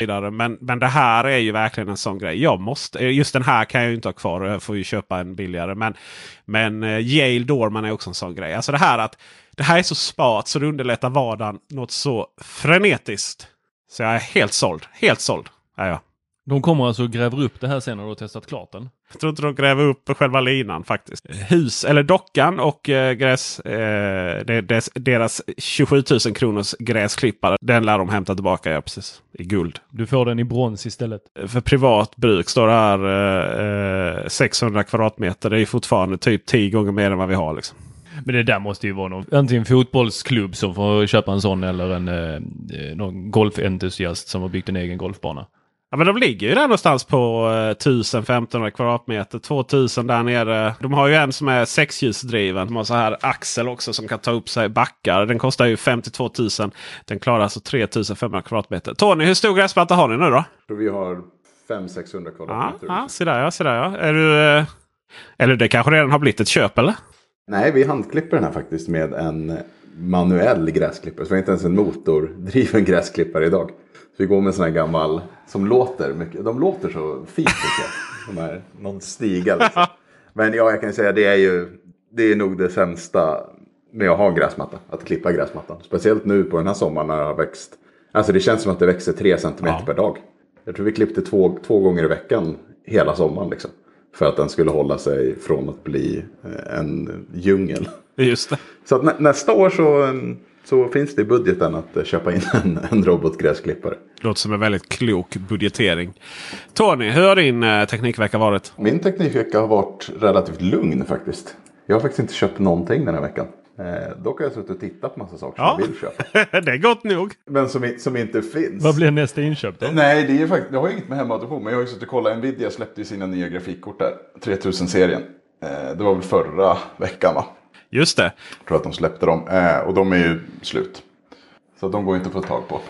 Vidare. Men, men det här är ju verkligen en sån grej. Jag måste, eh, just den här kan jag ju inte ha kvar. Jag får ju köpa en billigare. Men, men eh, Yale Dorman är också en sån grej. Alltså det här att det här är så spat så det underlättar vardagen något så frenetiskt. Så jag är helt såld. Helt såld är jag. De kommer alltså och gräver upp det här sen när du har testat klart den. Jag tror inte de gräver upp själva linan faktiskt. Hus eller dockan och eh, gräs, eh, det, deras 27 000 kronors gräsklippare. Den lär de hämta tillbaka ja, precis, i guld. Du får den i brons istället. För privat bruk står det här eh, 600 kvadratmeter. Det är fortfarande typ 10 gånger mer än vad vi har. Liksom. Men det där måste ju vara någon, antingen fotbollsklubb som får köpa en sån eller en eh, någon golfentusiast som har byggt en egen golfbana. Ja, men de ligger ju där någonstans på eh, 1000-1500 kvadratmeter. 2000 där nere. De har ju en som är sexhjulsdriven. De har så här axel också som kan ta upp sig backar. Den kostar ju 52 000. Den klarar alltså 3500 kvadratmeter. Tony, hur stor gräsmatta har ni nu då? Vi har 500-600 Ja, kvadratmeter. ja, se där ja, se där ja. Är du, eh, eller det kanske redan har blivit ett köp eller? Nej, vi handklipper den här faktiskt med en manuell gräsklippare. Så vi har inte ens en motordriven gräsklippare idag. Vi går med en sån här gammal som låter mycket. De låter så fint tycker jag. De här, någon stiga liksom. Men ja, jag kan säga det är ju det är nog det sämsta med att ha en gräsmatta. Att klippa gräsmattan. Speciellt nu på den här sommaren när det har växt. Alltså det känns som att det växer 3 cm Ja. per dag. Jag tror vi klippte två, två gånger i veckan hela sommaren. Liksom. För att den skulle hålla sig från att bli eh, en djungel. Just det. Så nä nästa år så, mm, så finns det i budgeten att eh, köpa in en, en robotgräsklippare. Låter som en väldigt klok budgetering. Tony, hur har din eh, teknikvecka varit? Min teknikvecka har varit relativt lugn faktiskt. Jag har faktiskt inte köpt någonting den här veckan. Eh, dock har jag suttit och tittat på massa saker Ja. som jag vill köpa. det är gott nog. Men som, som inte finns. Vad blir nästa inköp då? Nej, det, är faktiskt, det har inget med hemautomation. Men jag har ju suttit och kollat. Nvidia släppte ju sina nya grafikkort där. 3000-serien. Eh, det var väl förra veckan va? Just det. Jag tror att de släppte dem. Eh, och de är ju slut. Så de går inte att få tag på.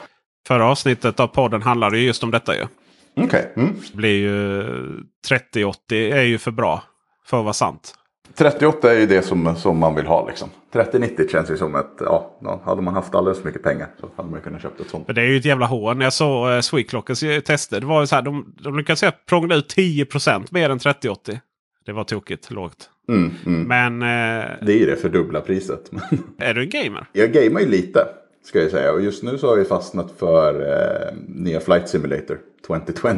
Förra avsnittet av podden handlade ju just om detta ju. Okej. Mm. Det blir ju 3080 är ju för bra för att vara sant. 38 är ju det som, som man vill ha liksom. 3090 känns ju som ett, ja, hade man haft alldeles för mycket pengar så hade man ju kunnat köpt ett sånt. Men det är ju ett jävla hån. När jag såg eh, Sweclockers eh, tester. Det var ju så här, de, de lyckades prångla ut 10% mer än 3080. Det var tokigt lågt. Mm, mm. Men eh, Det är ju det för dubbla priset. är du en gamer? jag gamear ju lite ska jag säga. Och just nu så har jag fastnat för eh, nya Flight Simulator 2020.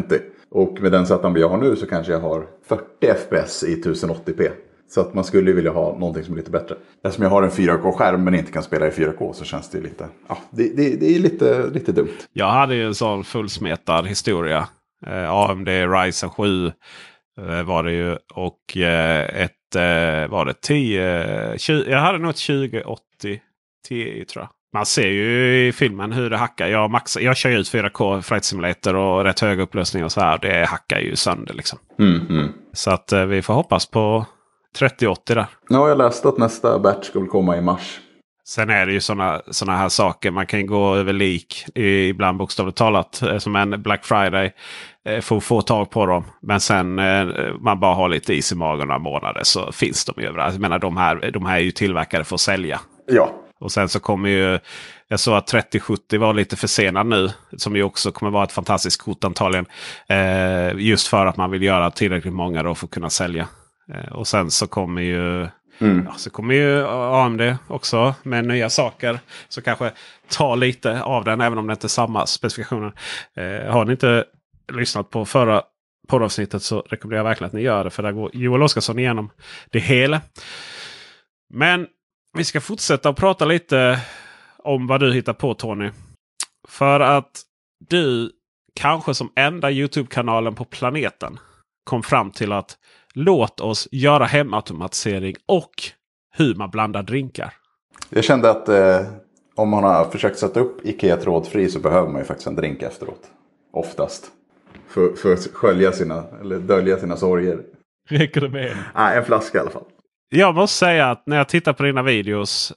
Och med den setup jag har nu så kanske jag har 40 FPS i 1080p. Så att man skulle ju vilja ha någonting som är lite bättre. Eftersom jag har en 4K-skärm men inte kan spela i 4K så känns det lite, ja, det, det, det är lite, lite dumt. Jag hade ju en sån fullsmetad historia. Eh, AMD Ryzen 7 eh, var det ju. Och eh, ett var det 10, 20, jag hade nog ett 2080 Ti tror jag. Man ser ju i filmen hur det hackar. Jag, maxar, jag kör ju ut 4K Flight Simulator och rätt hög upplösning och så här. Det hackar ju sönder liksom. Mm, mm. Så att eh, vi får hoppas på 3080 där. Ja, jag läste att nästa batch väl komma i mars. Sen är det ju sådana såna här saker. Man kan gå över lik ibland bokstavligt talat. eh, Som en Black Friday. eh, Få få tag på dem. Men sen eh, man bara har lite is i magen några månader så finns de ju överallt. Jag menar de här, de här är ju tillverkade för att sälja. Ja, Och sen så kommer ju... Jag såg att 3070 var lite försenad nu. Som ju också kommer vara ett fantastiskt kort antagligen. Eh, just för att man vill göra tillräckligt många då för att kunna sälja. Eh, och sen så kommer ju Mm. Ja, så kommer ju AMD också med nya saker. Så kanske ta lite av den även om det inte är samma specifikationer. Eh, har ni inte lyssnat på förra poddavsnittet så rekommenderar jag verkligen att ni gör det. För där går Joel Oscarsson igenom det hela. Men vi ska fortsätta att prata lite om vad du hittar på Tony. För att du kanske som enda Youtube-kanalen på planeten kom fram till att låt oss göra hemautomatisering och hur man blandar drinkar. Jag kände att eh, om man har försökt sätta upp Ikea trådfri så behöver man ju faktiskt en drink efteråt. Oftast. För, för att skölja sina, eller dölja sina sorger. Räcker det med en? Nej, en flaska i alla fall. Jag måste säga att när jag tittar på dina videos.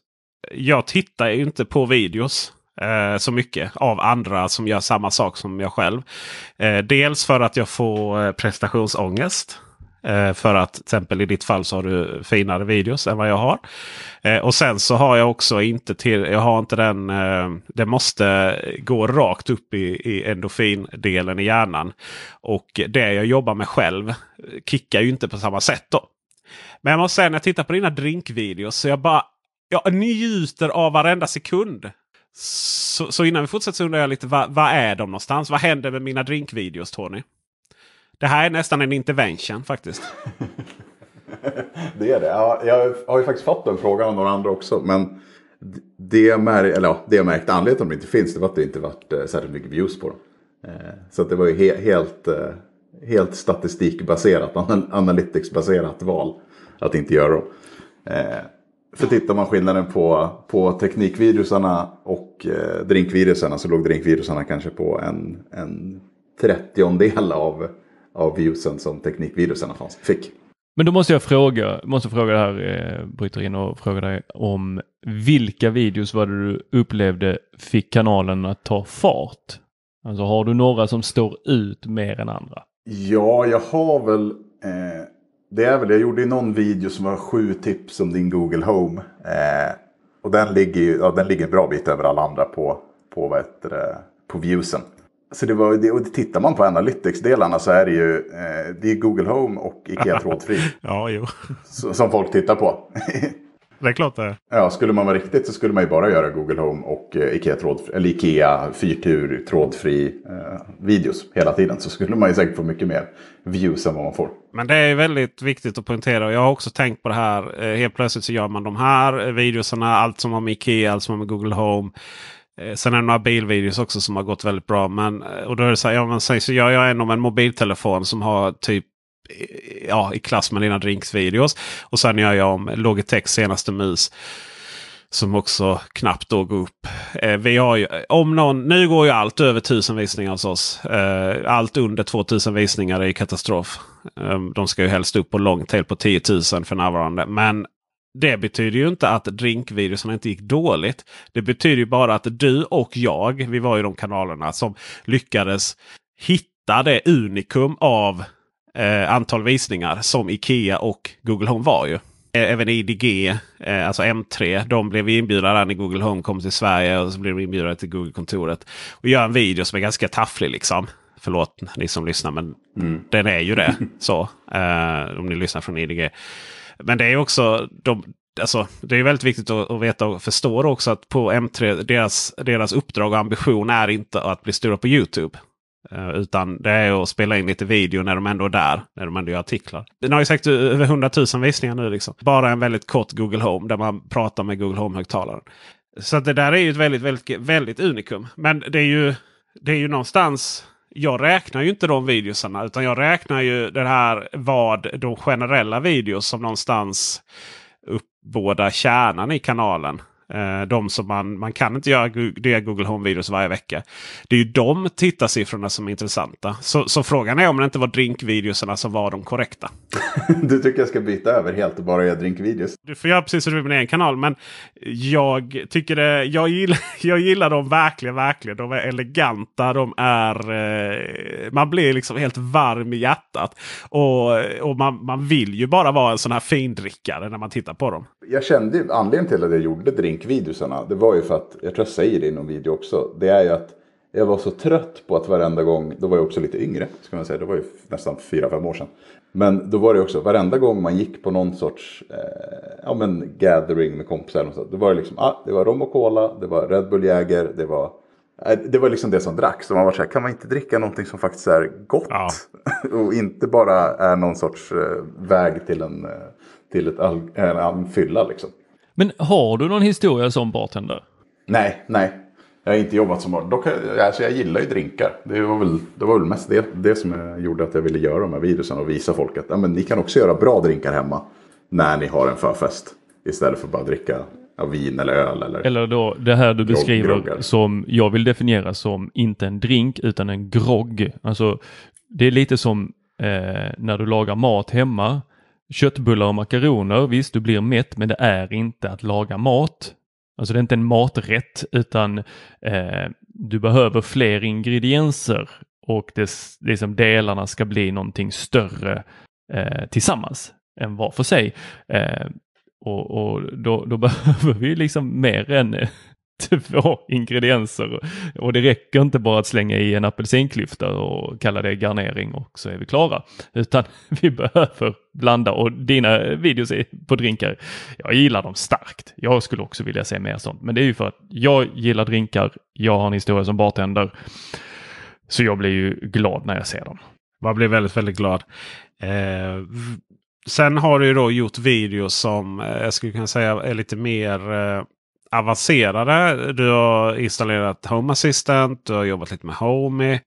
Jag tittar ju inte på videos eh, så mycket av andra som gör samma sak som jag själv. Eh, dels för att jag får eh, prestationsångest. Eh, för att till exempel i ditt fall så har du finare videos än vad jag har. Eh, och sen så har jag också inte till, jag har inte den, eh, det måste gå rakt upp i, i endorfindelen i hjärnan. Och det jag jobbar med själv kickar ju inte på samma sätt då. Men jag måste säga när jag tittar på dina drinkvideos så jag bara jag njuter av varenda sekund. Så, så innan vi fortsätter så undrar jag lite vad, vad är de någonstans? Vad händer med mina drinkvideos Tony? Det här är nästan en intervention faktiskt. Det är det. Ja, jag har ju faktiskt fått den frågan av några andra också. Men det jag, mär, eller ja, det jag märkte anledningen till att de inte finns det var att det inte varit eh, särskilt mycket views på dem. Eh, så att det var ju he helt, eh, helt statistikbaserat, anal analyticsbaserat val att inte göra dem. Eh, för tittar man skillnaden på, på teknikvirusarna och drinkvirusarna så låg drinkvirusarna kanske på en, en trettiondel av, av viewsen som teknikvirusarna fanns, fick. Men då måste jag fråga, måste fråga det här, eh, bryter in och fråga dig om vilka videos var det du upplevde fick kanalen att ta fart? Alltså har du några som står ut mer än andra? Ja, jag har väl... Eh, det är väl, jag gjorde ju någon video som var sju tips om din Google Home. Eh, och den ligger ju ja, den ligger en bra bit över alla andra på, på, vad heter det, på viewsen. Så det var, och tittar man på Analytics-delarna så är det ju eh, det är Google Home och Ikea trådfri. ja, jo. som folk tittar på. Det är klart det. Ja, skulle man vara riktigt så skulle man ju bara göra Google Home och eh, Ikea, tråd, eller Ikea fyrtur trådfri eh, videos hela tiden. Så skulle man ju säkert få mycket mer views än vad man får. Men det är väldigt viktigt att poängtera. Jag har också tänkt på det här. Eh, helt plötsligt så gör man de här videosarna. Allt som har med Ikea, allt som har med Google Home. Eh, sen är det några bilvideos också som har gått väldigt bra. Men, eh, och då är det så här, ja, men sen så gör jag en om en mobiltelefon som har typ ja, i klass med dina drinksvideos. Och sen gör jag om Logitechs senaste mus. Som också knappt då går upp. Eh, vi har ju, om någon, nu går ju allt över 1000 visningar hos oss. Eh, allt under 2000 visningar är katastrof. Eh, de ska ju helst upp på long tail på 10 000 för närvarande. Men det betyder ju inte att drinkvideorna inte gick dåligt. Det betyder ju bara att du och jag, vi var ju de kanalerna som lyckades hitta det unikum av eh, antal visningar som Ikea och Google Home var ju. Eh, Även IDG, eh, alltså M3, de blev inbjudna när Google Home kom till Sverige och så blev de inbjudna till Google-kontoret. Och gör en video som är ganska tafflig liksom. Förlåt ni som lyssnar men den är ju det. så eh, Om ni lyssnar från IDG. Men det är också de, alltså, det är väldigt viktigt att, att veta och förstå också att på M3 deras, deras uppdrag och ambition är inte att bli stora på Youtube. Eh, utan det är att spela in lite video när de ändå är där. När de ändå gör artiklar. Den har ju säkert över 100 000 visningar nu. Liksom. Bara en väldigt kort Google Home där man pratar med Google Home-högtalaren. Så det där är ju ett väldigt, väldigt, väldigt unikum. Men det är ju, det är ju någonstans. Jag räknar ju inte de videosarna utan jag räknar ju det här vad de generella videos som någonstans uppbådar kärnan i kanalen. Eh, de som man, man kan inte göra det Google Home-videos varje vecka. Det är ju de tittarsiffrorna som är intressanta. Så, så frågan är om det inte var drinkvideosarna som var de korrekta. Du tycker jag ska byta över helt och bara göra drinkvideos? Du får göra precis som du vill med din egen kanal. Men jag tycker det, jag gillar, jag gillar dem verkligen, verkligen. De är eleganta. De är, eh, man blir liksom helt varm i hjärtat. Och, och man, man vill ju bara vara en sån här findrickare när man tittar på dem. Jag kände anledningen till att jag gjorde drinkvideosarna, det var ju för att, jag tror jag säger det i någon video också, det är ju att jag var så trött på att varenda gång, då var jag också lite yngre, ska man säga, det var ju nästan 4-5 år sedan. Men då var det också, varenda gång man gick på någon sorts eh, ja, men gathering med kompisar, och så, då var det liksom, ah, det var rom och cola, det var Red Bull Jäger, det var eh, det var liksom det som dracks. Så man var så här, kan man inte dricka någonting som faktiskt är gott? Ja. och inte bara är någon sorts eh, väg till en, eh, till ett all, en, en fylla liksom. Men har du någon historia som bartender? Nej, nej. Jag har inte jobbat som bartender. Dock, alltså jag gillar ju drinkar. Det var väl, det var väl mest det, det som gjorde att jag ville göra de här videorna och visa folk att ja, men ni kan också göra bra drinkar hemma när ni har en förfest. Istället för bara dricka ja, vin eller öl. Eller... Eller då det här du beskriver groggar. som jag vill definiera som inte en drink utan en grogg. Alltså det är lite som eh, när du lagar mat hemma. Köttbullar och makaroner, visst du blir mätt men det är inte att laga mat. Alltså det är inte en maträtt utan eh, du behöver fler ingredienser och dess, liksom delarna ska bli någonting större eh, tillsammans än var för sig. Eh, och, och då, då behöver vi liksom mer än två ingredienser. Och det räcker inte bara att slänga i en apelsinklyfta och kalla det garnering och så är vi klara. Utan vi behöver blanda och dina videos på drinkar, jag gillar dem starkt. Jag skulle också vilja se mer sånt. Men det är ju för att jag gillar drinkar, jag har en historia som bartender. Så jag blir ju glad när jag ser dem. Man blir väldigt, väldigt glad. Eh, sen har du ju då gjort videos som eh, jag skulle kunna säga är lite mer eh, avancerade. Du har installerat Home Assistant, du har jobbat lite med Homey.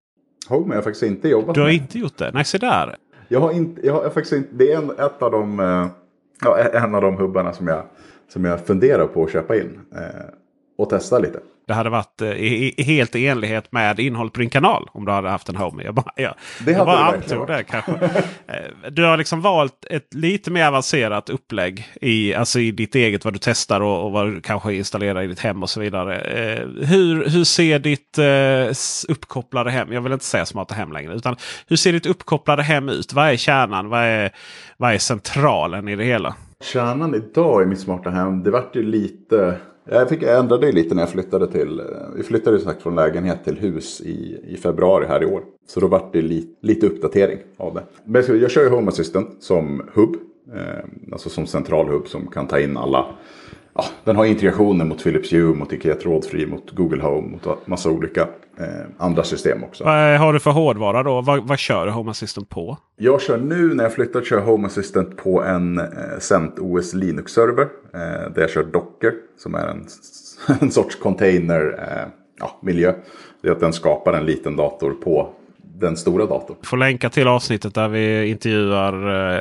Home har jag faktiskt inte jobbat Du har med. inte gjort det? Nej, se där. Jag har inte, jag har faktiskt inte, det är en, ett av de, eh, ja, en av de hubbarna som jag, som jag funderar på att köpa in. Och testa lite. Det hade varit eh, helt i enlighet med innehållet på din kanal om du hade haft en Homey. Jag bara, ja, Det jag bara antog det kanske. Eh, Du har liksom valt ett lite mer avancerat upplägg i, alltså i ditt eget vad du testar och, och vad du kanske installerar i ditt hem och så vidare. Eh, hur, hur ser ditt eh, uppkopplade hem, jag vill inte säga smarta hem längre, utan hur ser ditt uppkopplade hem ut? Vad är kärnan? Vad är, vad är centralen i det hela? Kärnan idag i mitt smarta hem, det vart ju lite... Jag, fick, jag ändrade ju lite när jag flyttade till... Vi flyttade ju som sagt från lägenhet till hus i, i februari här i år. Så då vart det li, lite uppdatering av det. Men jag, jag kör ju Home Assistant som hubb. Eh, alltså som central hubb som kan ta in alla... Ja, den har integrationer mot Philips Hue, mot Ikea Trådfri, mot Google Home, mot massa olika eh, andra system också. Vad har du för hårdvara då? Vad, vad kör Home Assistant på? Jag kör nu när jag flyttat kör Home Assistant på en eh, CentOS Linux-server. Eh, där jag kör Docker som är en, en sorts container eh, ja, miljö. Det är att den skapar en liten dator på den stora datorn. får länka till avsnittet där vi intervjuar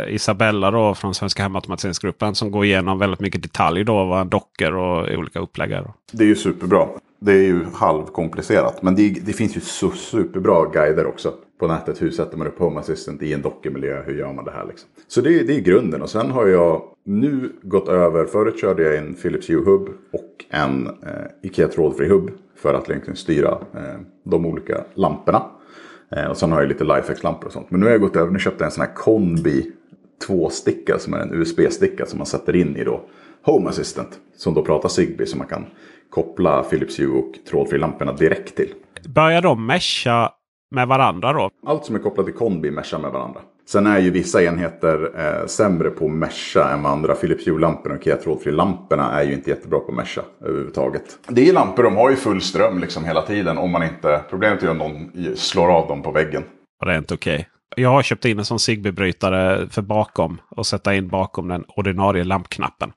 eh, Isabella då från Svenska Hemautomatiseringsgruppen som går igenom väldigt mycket detalj då vad en docker och olika upplägg är. Det är ju superbra. Det är ju halvkomplicerat. Men det, det finns ju så superbra guider också på nätet. Hur sätter man upp Home Assistant i en dockermiljö? Hur gör man det här liksom? Så det, är- det är grunden. Och sen har jag nu gått över. Förut körde jag en Philips Hue Hub och en eh, Ikea trådfri hub. För att egentligen styra eh, de olika lamporna. Eh, och sen har jag lite Lifex-lampor och sånt. Men nu har jag gått över. Nu köpte jag en sån här Conbi 2-sticka som är en USB-sticka som man sätter in i då Home Assistant. Som då pratar Zigbee så man kan koppla Philips Hue och trådfri-lamporna direkt till. Börjar de mesha med varandra då? Allt som är kopplat till Conbi meshar med varandra. Sen är ju vissa enheter eh, sämre på att mesha än vad andra. Philips Hue-lamporna och Ikea trådfri-lamporna är ju inte jättebra på att mesha överhuvudtaget. Det är lampor, de har ju full ström liksom hela tiden. Om man inte, problemet är ju om någon slår av dem på väggen. Och det är inte okej. Jag har köpt in en sån Zigbee-brytare för bakom och sätta in bakom den ordinarie lampknappen.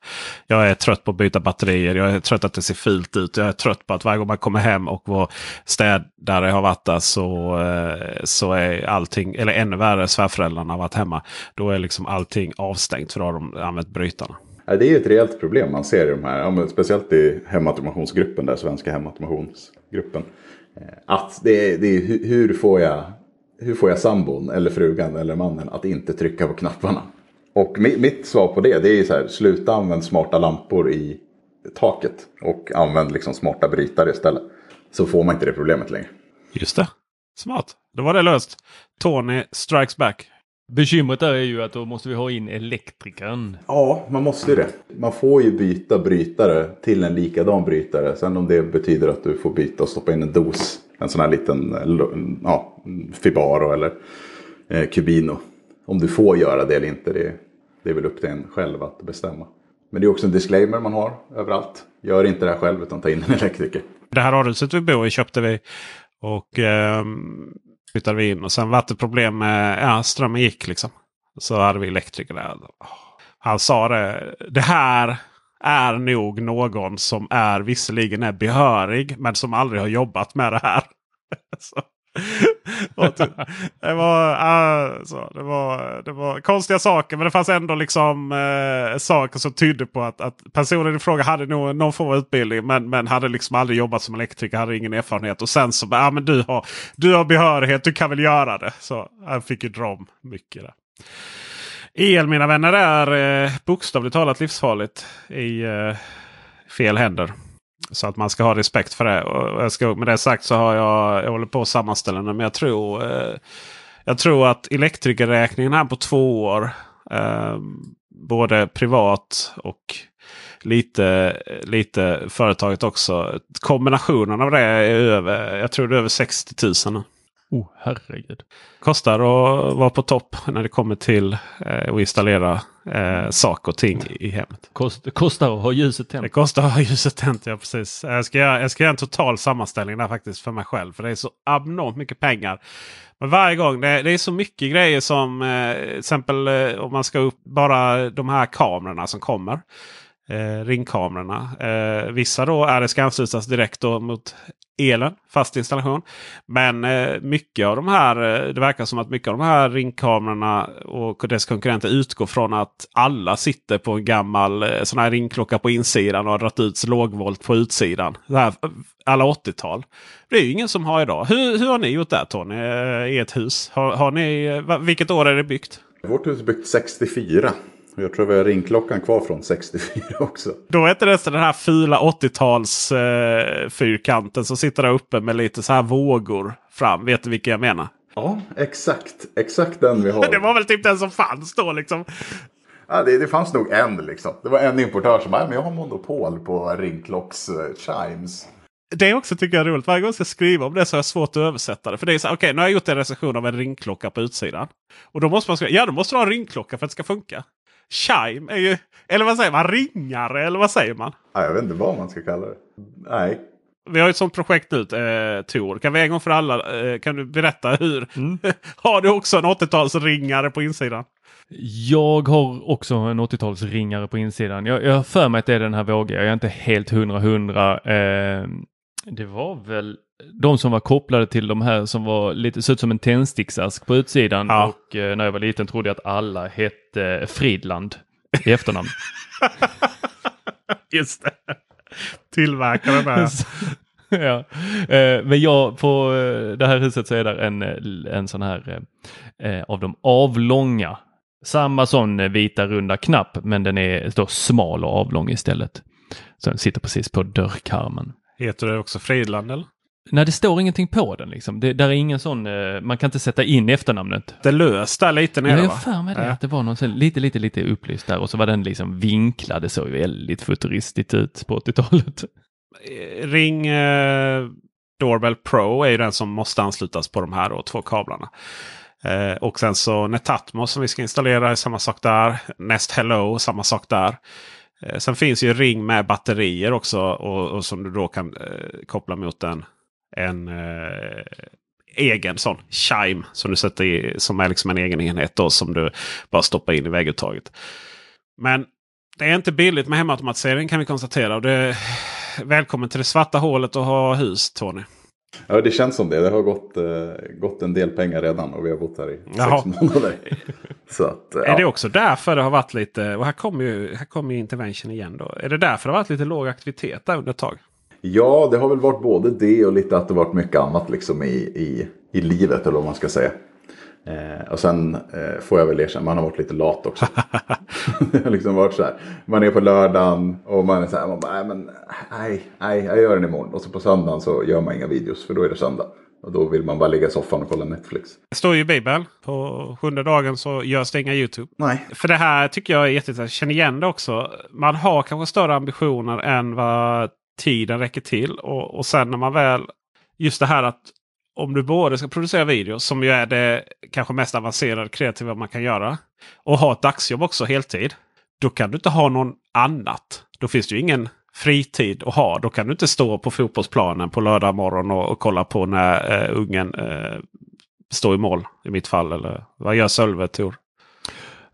Jag är trött på att byta batterier. Jag är trött att det ser fult ut. Jag är trött på att varje gång man kommer hem och vår städare har varit där så, eh, så är allting, eller ännu värre, svärföräldrarna har varit hemma. Då är liksom allting avstängt för då har de använt brytarna. Ja, det är ju ett reellt problem man ser i de här, ja, men speciellt i hemautomationsgruppen, där svenska hemautomationsgruppen. Eh, att det är, det är hur får jag, hur får jag sambon eller frugan eller mannen att inte trycka på knapparna? Och mi- mitt svar på det, det är så här, sluta använda smarta lampor i taket och använd liksom smarta brytare istället. Så får man inte det problemet längre. Just det. Smart. Då var det löst. Tony strikes back. Bekymret där är ju att då måste vi ha in elektrikern. Ja, man måste ju det. Man får ju byta brytare till en likadan brytare. Sen om det betyder att du får byta och stoppa in en dos en sån här liten eh, ja, Fibaro eller eh, Cubino. Om du får göra det eller inte, det, det är väl upp till en själv att bestämma. Men det är också en disclaimer man har överallt. Gör inte det här själv utan ta in en elektriker. Det här radhuset vi bor i köpte vi och eh, flyttade vi in. Och sen var det problem med ja, strömmen gick liksom. Så hade vi elektriker där. Han sa det. Det här är nog någon som är visserligen är behörig men som aldrig har jobbat med det här. Typ, det, var, alltså, det, var, det var konstiga saker men det fanns ändå liksom eh, saker som tydde på att, att personen i fråga hade nog någon form av utbildning men, men hade liksom aldrig jobbat som elektriker, hade ingen erfarenhet. Och sen så ja, ah, men du har, du har behörighet, du kan väl göra det. Så han fick ju dra om mycket där. El mina vänner är eh, bokstavligt talat livsfarligt i eh, fel händer. Så att man ska ha respekt för det. Och jag ska, med det sagt så har jag, jag håller på att sammanställa. Men jag tror, eh, jag tror att elektrikerräkningen här på två år. Eh, både privat och lite, lite företaget också. Kombinationen av det är över, jag tror det är över 60 000. Oh, herregud. Kostar att vara på topp när det kommer till eh, att installera eh, saker och ting i hemmet. Kost, kostar att ha ljuset tänt. Det kostar att ha ljuset tänt, ja precis. Jag ska, göra, jag ska göra en total sammanställning där faktiskt för mig själv. För det är så abnormt mycket pengar. Men varje gång, det, det är så mycket grejer som eh, till exempel eh, om man ska upp bara de här kamerorna som kommer eh, ringkamerorna. Eh, vissa då är det ska anslutas direkt då mot elen, fast installation. Men eh, mycket av de här, eh, det verkar som att mycket av de här ringkamerorna och dess konkurrenter utgår från att alla sitter på en gammal eh, sån här ringklocka på insidan och har dragit ut lågvolt på utsidan. Det här, eh, alla 80-tal. Det är ju ingen som har idag. Hur, hur har ni gjort där Tony eh, i ert hus? Har, har ni, vilket år är det byggt? Vårt hus är byggt 64. Jag tror vi har ringklockan kvar från 64 också. Då är inte det den här fula 80-tals eh, fyrkanten som sitter där uppe med lite så här vågor fram. Vet du vilken jag menar? Ja, exakt. Exakt den vi har. det var väl typ den som fanns då liksom. Ja, det, det fanns nog en liksom. Det var en importör som sa men jag har monopol på ringklocks uh, chimes. Det också tycker jag är roligt. Varje gång jag ska skriva om det så har jag svårt att översätta det. För det är så okej okay, nu har jag gjort en recension av en ringklocka på utsidan. Och då måste man skriva, ja då måste du ha en ringklocka för att det ska funka. Chime är ju, eller vad säger man, ringare eller vad säger man? Ja, jag vet inte vad man ska kalla det. Nej. Vi har ett sånt projekt nu eh, Tor. Kan vi en gång för alla, eh, kan du berätta hur? Mm. har du också en 80-talsringare på insidan? Jag har också en 80-talsringare på insidan. Jag, jag har för mig att det är den här vågen. Jag är inte helt hundra hundra. Eh, det var väl de som var kopplade till de här som var lite, såg ut som en tändsticksask på utsidan. Ja. Och eh, när jag var liten trodde jag att alla hette Fridland i efternamn. Just det. Tillverkaren där. ja. Eh, men jag, på eh, det här huset så är det en, en sån här eh, av de avlånga. Samma sån vita runda knapp men den är då smal och avlång istället. Så den sitter precis på dörrkarmen. Heter det också Fridland eller? Nej, det står ingenting på den liksom. Det, där är ingen sån, eh, man kan inte sätta in efternamnet. Det är löst där lite nere va? Jag har för mig det, ja. att det var någon sån, lite, lite, lite upplyst där och så var den liksom vinklad. Det såg väldigt futuristiskt ut på 80-talet. Eh, ring eh, Doorbell Pro är ju den som måste anslutas på de här då, två kablarna. Eh, och sen så Netatmo som vi ska installera är samma sak där. Nest Hello samma sak där. Eh, sen finns ju Ring med batterier också och, och som du då kan eh, koppla mot en en eh, egen sån chime som du sätter i som är liksom en egen enhet då, som du bara stoppar in i vägguttaget. Men det är inte billigt med hemautomatisering kan vi konstatera. Och det, välkommen till det svarta hålet att ha hus Tony. Ja det känns som det. Det har gått, eh, gått en del pengar redan och vi har bott här i Jaha. sex månader. Så att, eh, är det också därför det har varit lite, och här kommer ju, här kommer ju intervention igen då. Är det därför det har varit lite låg aktivitet där under ett tag? Ja, det har väl varit både det och lite att det varit mycket annat liksom i, i, i livet eller vad man ska säga. Eh, och sen eh, får jag väl erkänna, man har varit lite lat också. det har liksom varit så här, man är på lördagen och man är så här, man bara, nej men nej, nej, jag gör den imorgon. Och så på söndagen så gör man inga videos för då är det söndag. Och då vill man bara ligga i soffan och kolla Netflix. Det står ju i Bibeln. På sjunde dagen så görs det inga YouTube. Nej. För det här tycker jag är jätteintressant. Jag känner igen det också. Man har kanske större ambitioner än vad tiden räcker till. Och, och sen när man väl just det här att om du både ska producera video som ju är det kanske mest avancerade kreativa man kan göra. Och ha ett dagsjobb också heltid. Då kan du inte ha någon annat. Då finns det ju ingen fritid att ha. Då kan du inte stå på fotbollsplanen på lördag morgon och, och kolla på när eh, ungen eh, står i mål. I mitt fall. Eller vad gör Sölve Tor?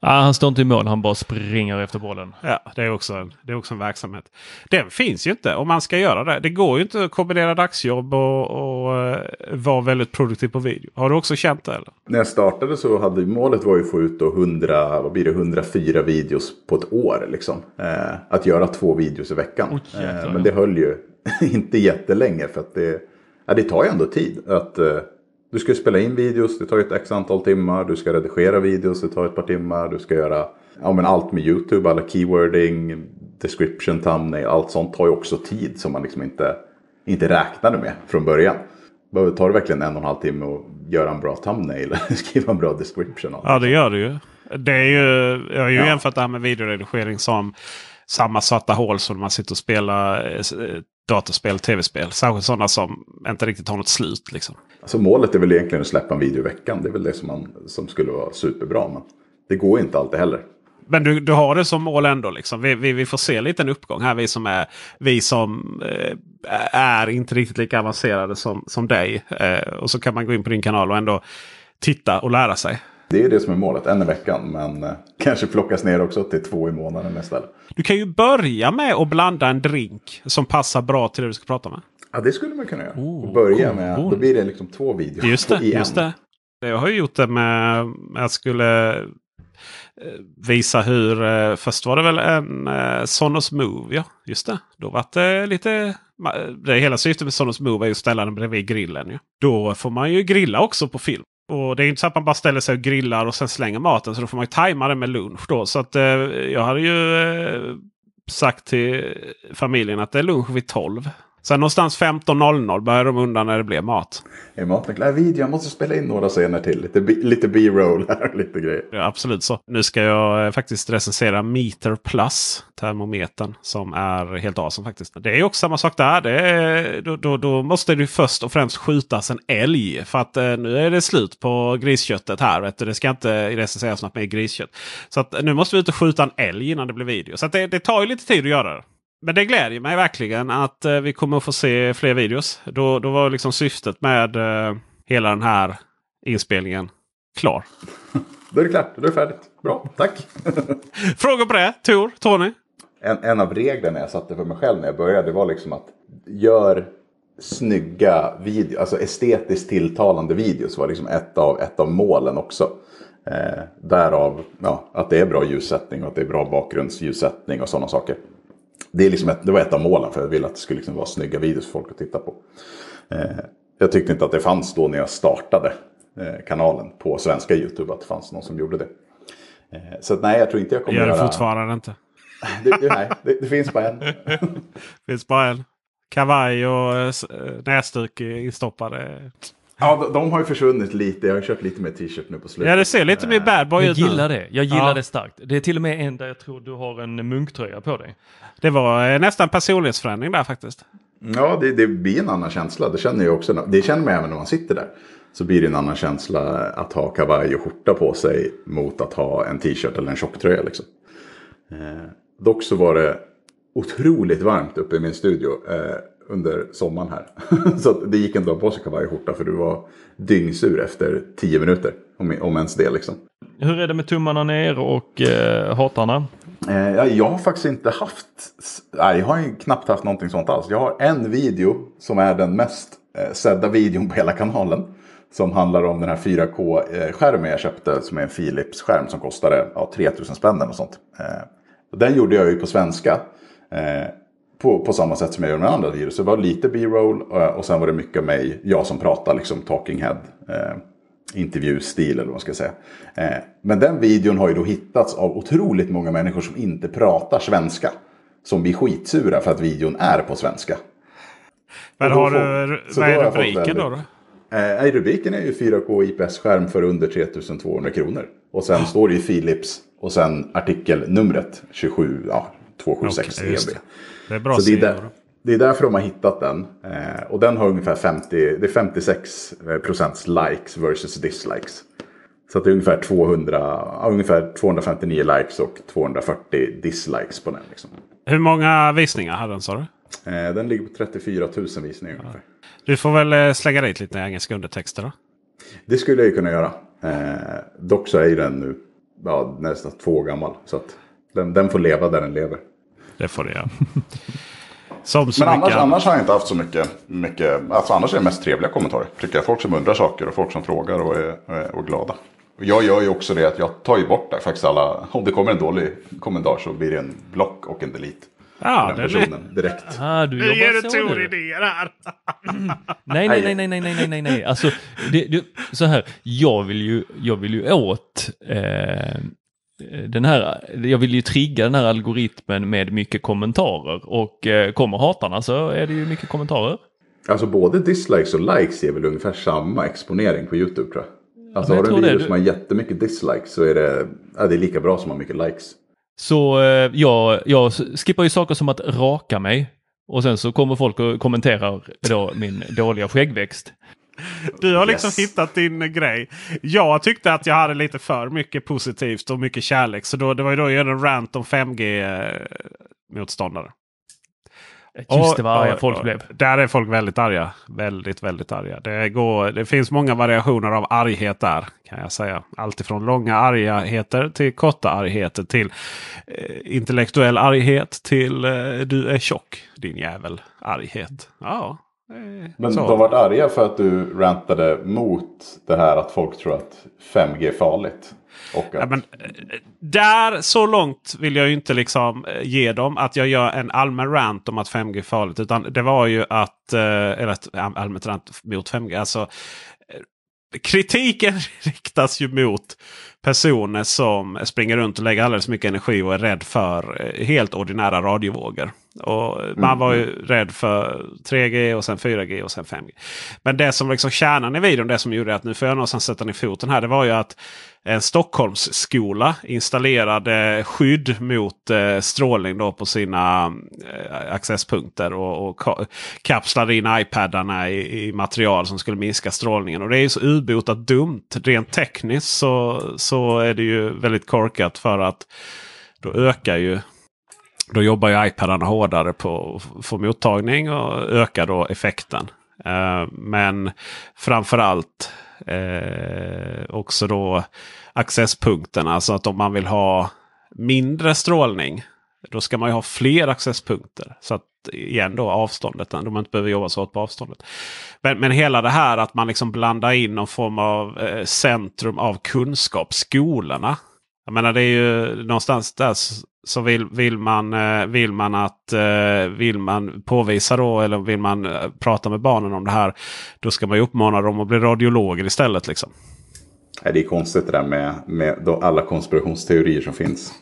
Ja, han står inte i mål, han bara springer efter bollen. Ja, det är, också en, det är också en verksamhet. Den finns ju inte om man ska göra det. Det går ju inte att kombinera dagsjobb och, och uh, vara väldigt produktiv på video. Har du också känt det? Eller? När jag startade så hade målet var ju att få ut 100, vad blir det, 104 videos på ett år. Liksom. Eh, att göra två videos i veckan. Oh, eh, men det höll ju inte jättelänge för att det, ja, det tar ju ändå tid. att eh, du ska spela in videos, det tar ett x antal timmar. Du ska redigera videos, det tar ett par timmar. Du ska göra ja, men allt med YouTube, alla keywording, description, thumbnail. Allt sånt tar ju också tid som man liksom inte, inte räknade med från början. Tar det verkligen en och en halv timme att göra en bra thumbnail eller skriva en bra description? Ja, det gör det ju. Det är ju jag har ju ja. jämfört det här med videoredigering som samma svarta hål som man sitter och spelar datorspel, tv-spel. Särskilt sådana som inte riktigt har något slut. Liksom. Alltså målet är väl egentligen att släppa en video i veckan. Det är väl det som, man, som skulle vara superbra. Men det går inte alltid heller. Men du, du har det som mål ändå. Liksom. Vi, vi, vi får se lite en uppgång här. Vi som är, vi som, eh, är inte riktigt lika avancerade som, som dig. Eh, och så kan man gå in på din kanal och ändå titta och lära sig. Det är det som är målet, en i veckan. Men eh, kanske plockas ner också till två i månaden istället. Du kan ju börja med att blanda en drink som passar bra till det du ska prata med. Ja, det skulle man kunna göra. Oh, och börja cool. med, då blir det liksom två videor. Just det, just det. Jag har ju gjort det med, jag skulle eh, visa hur, eh, först var det väl en Sonos Move. Ja, just det. Då var det lite, det hela syftet med Sonos Move är att ställa den bredvid grillen. Ja. Då får man ju grilla också på film. Och det är inte så att man bara ställer sig och grillar och sen slänger maten. Så då får man ju tajma det med lunch. Då. Så att eh, jag hade ju eh, sagt till familjen att det är lunch vid 12. Sen någonstans 15.00 börjar de undra när det blev mat. Är maten klar? Video, jag måste spela in några scener till. Lite, lite B-roll här, lite grejer. Ja, absolut så. Nu ska jag eh, faktiskt recensera Meter Plus, termometern, som är helt awesome faktiskt. Det är också samma sak där. Det är, då, då, då, måste du först och främst skjutas en älg. För att eh, nu är det slut på grisköttet här. Vet du. Det ska inte recenseras något mer griskött. Så att, nu måste vi ut och skjuta en älg innan det blir video. Så det, det tar ju lite tid att göra det. Men det glädjer mig verkligen att eh, vi kommer att få se fler videos. Då, då var liksom syftet med eh, hela den här inspelningen klar. Då är det klart. Då är det färdigt. Bra, tack. Frågor på det? Tor? Tony? En, en av reglerna jag satte för mig själv när jag började var liksom att gör snygga videos, alltså estetiskt tilltalande videos var liksom ett av, ett av målen också. Eh, därav ja, att det är bra ljussättning och att det är bra bakgrundsljussättning och sådana saker det, är liksom ett, det var ett av målen för jag ville att det skulle liksom vara snygga videos för folk att titta på. Eh, jag tyckte inte att det fanns då när jag startade eh, kanalen på svenska YouTube att det fanns någon som gjorde det. Eh, så att, nej, jag tror inte jag kommer Gör det göra... fortfarande inte. det, det, nej, det, det, finns bara en. det finns bara en. Kavaj och äh, näsduk instoppade. Ja, de, har ju försvunnit lite. Jag har kört lite med t-shirt nu på slutet. Ja, det ser lite mer bad boy ut Jag gillar det. Jag gillar ja. det starkt. Det är till och med en där jag tror du har en munktröja på dig. Det var eh, nästan personlighetsförändring där faktiskt. Ja, det, det blir en annan känsla. Det känner jag också. Det känner man även när man sitter där. Så blir det en annan känsla att ha kavaj och skjorta på sig mot att ha en t-shirt eller en tjocktröja. Liksom. Eh, dock så var det otroligt varmt uppe i min studio. Eh, under sommaren här. så det gick inte att ha på sig kavaj och skjorta för du var dyngsur efter tio minuter. Om, om ens det liksom. Hur är det med tummarna ner och eh, hatarna? Eh, jag har faktiskt inte haft, nej, jag har knappt haft någonting sånt alls. Jag har en video som är den mest eh, sedda videon på hela kanalen. Som handlar om den här 4K-skärmen jag köpte som är en Philips-skärm som kostade ja, 3000 spänn och sånt. Eh, den gjorde jag ju på svenska. På, på samma sätt som jag gör med andra virus. Det var lite B-roll eh, och sen var det mycket mig, jag som pratar liksom talking head. Eh, intervjustil eller vad man ska säga. Eh, men den videon har ju då hittats av otroligt många människor som inte pratar svenska. Som blir skitsura för att videon är på svenska. Men har du, vad är rubriken då? då? Eh, rubriken är ju 4K IPS-skärm för under 3200 kronor. Och sen står det ju Philips och sen artikelnumret 27, ja, 276 okay. Det är bra så det är, där, det är därför de har hittat den. Eh, och den har ungefär 50, det är 56 procents likes versus dislikes. Så att det är ungefär, 200, ja, ungefär 259 likes och 240 dislikes på den. Liksom. Hur många visningar hade den sa du? Eh, den ligger på 34 000 visningar ungefär. Du får väl eh, slänga dit lite engelska undertexter då. Det skulle jag ju kunna göra. Eh, dock så är ju den nu ja, nästan två år gammal. Så att den, den får leva där den lever. Det får det göra. Som så Men annars, mycket annars har jag inte haft så mycket, mycket. Alltså annars är det mest trevliga kommentarer. Tycker jag. Folk som undrar saker och folk som frågar och är, och är glada. Och jag gör ju också det att jag tar ju bort där faktiskt alla. Om det kommer en dålig kommentar så blir det en block och en delete. Ja, den den är- personen direkt. Ah, du Nu jobbar ger du så Tor idéer här. Nej, nej, nej, nej, nej, nej, nej, nej, nej. Alltså, det, det, så här, jag vill ju, jag vill ju åt eh, den här, jag vill ju trigga den här algoritmen med mycket kommentarer och eh, kommer hatarna så är det ju mycket kommentarer. Alltså både dislikes och likes ger väl ungefär samma exponering på YouTube tror jag. Alltså Men har jag du en video som har jättemycket dislikes så är det, ja, det är lika bra som har mycket likes. Så eh, jag, jag skippar ju saker som att raka mig och sen så kommer folk och kommenterar då min dåliga skäggväxt. Du har liksom Yes. hittat din grej. Jag tyckte att jag hade lite för mycket positivt och mycket kärlek. Så då, det var ju då jag gjorde en rant om 5G-motståndare. Just det vad arga folk blev. Där är folk väldigt arga. Väldigt, väldigt arga. Det, går, det finns många variationer av arghet där. kan jag säga. Alltifrån långa argheter till korta argheter till eh, intellektuell arghet till eh, du är tjock din jävel arghet. Ja, eh, Men så. de har varit arga för att du rantade mot det här att folk tror att 5G är farligt. Och att, Ja, men, eh, där så långt vill jag ju inte liksom eh, ge dem att jag gör en allmän rant om att 5G är farligt. Utan det var ju att, eh, eller ett allmänt rant mot 5G. Alltså, eh, kritiken riktas ju mot personer som springer runt och lägger alldeles mycket energi och är rädd för eh, helt ordinära radiovågor. Och man var ju rädd för 3G och sen 4G och sen 5G. Men det som liksom kärnan i videon, det som gjorde att nu får jag någonstans sätta ner foten här. Det var ju att en Stockholmsskola installerade skydd mot eh, strålning då på sina eh, accesspunkter. Och, och ka- kapslade in iPadarna i, i material som skulle minska strålningen. Och det är ju så ubotat dumt. Rent tekniskt så, så är det ju väldigt korkat för att då ökar ju då jobbar ju iPadarna hårdare på att få mottagning och ökar då effekten. Eh, men framförallt eh, också då accesspunkterna. Alltså att om man vill ha mindre strålning. Då ska man ju ha fler accesspunkter. Så att igen då avståndet. De inte behöver jobba så hårt på avståndet. Men, men hela det här att man liksom blandar in någon form av eh, centrum av kunskap. Skolorna. Jag menar det är ju någonstans där så vill, vill, man, eh, vill man att eh, vill man påvisa då eller vill man eh, prata med barnen om det här. Då ska man ju uppmana dem att bli radiologer istället. Liksom. Det är konstigt det där med, med alla konspirationsteorier som finns.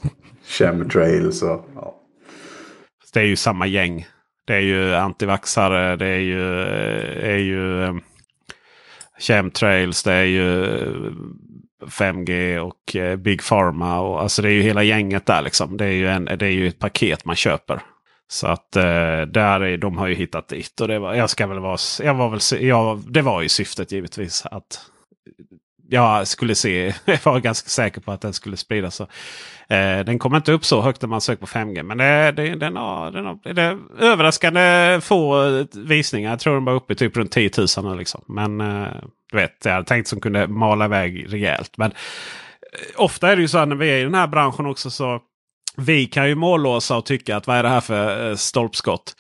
Chemtrails och ja. Det är ju samma gäng. Det är ju antivaxare, det är ju, är ju eh, chemtrails, det är ju eh, 5G och eh, Big Pharma. Och, alltså det är ju hela gänget där liksom. Det är ju, en, det är ju ett paket man köper. Så att eh, där är, de har ju hittat dit. Och det var, jag ska väl vara, jag var väl, jag, det var ju syftet givetvis. att jag skulle se, jag var ganska säker på att den skulle spridas. Så, eh, den kommer inte upp så högt när man söker på 5G. Men det, det, den har, den har det är överraskande få eh, visningar. Jag tror den var uppe i typ runt 10 000 nu. Liksom. Men eh, du vet, jag hade tänkt som kunde mala iväg rejält. Men eh, ofta är det ju så här när vi är i den här branschen också. så Vi kan ju mållåsa och tycka att vad är det här för eh, stolpskott.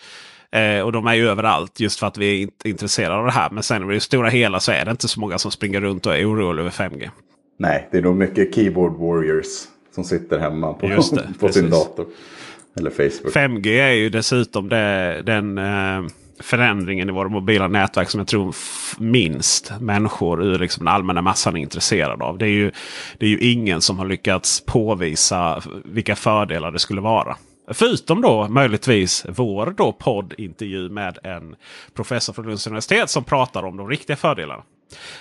Eh, och de är ju överallt just för att vi är intresserade av det här. Men sen i det stora hela så är det inte så många som springer runt och är oroliga över 5G. Nej, det är nog mycket keyboard warriors som sitter hemma på, det, på sin dator. Eller Facebook. 5G är ju dessutom det, den eh, förändringen i våra mobila nätverk som jag tror minst människor ur liksom den allmänna massan är intresserade av. Det är, ju, det är ju ingen som har lyckats påvisa vilka fördelar det skulle vara. Förutom då möjligtvis vår då poddintervju med en professor från Lunds universitet som pratar om de riktiga fördelarna.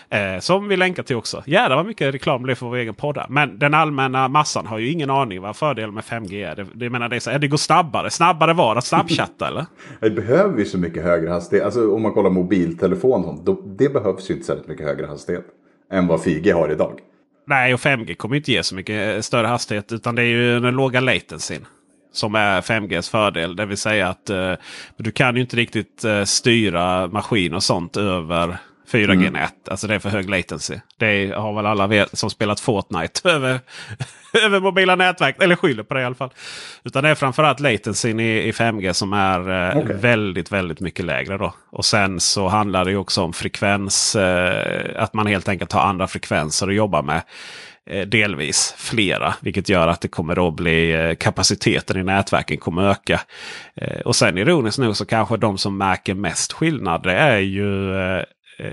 Eh, som vi länkar till också. Jävlar vad mycket reklam det blir för vår egen podd. Men den allmänna massan har ju ingen aning vad fördelen med 5G är. Det, det, menar, det, är så, är det går snabbare. Snabbare var att snabbchatta eller? Det behöver ju så mycket högre hastighet. Alltså om man kollar mobiltelefon. Då, det behövs ju inte särskilt mycket högre hastighet. Än vad 4G har idag. Nej, och 5G kommer inte ge så mycket eh, större hastighet. Utan det är ju den låga latencyn. Som är 5Gs fördel. Det vill säga att eh, du kan ju inte riktigt eh, styra maskin och sånt över 4G-nät. Mm. Alltså det är för hög latency. Det har väl alla som spelat Fortnite över, över mobila nätverk. Eller skyller på det i alla fall. Utan det är framförallt latencyn i, i 5G som är eh, okay. väldigt, väldigt mycket lägre. Då. Och sen så handlar det också om frekvens. Eh, att man helt enkelt har andra frekvenser att jobba med. Eh, delvis flera. Vilket gör att det kommer att bli eh, kapaciteten i nätverken kommer öka. Eh, och sen ironiskt nog så kanske de som märker mest skillnad det är ju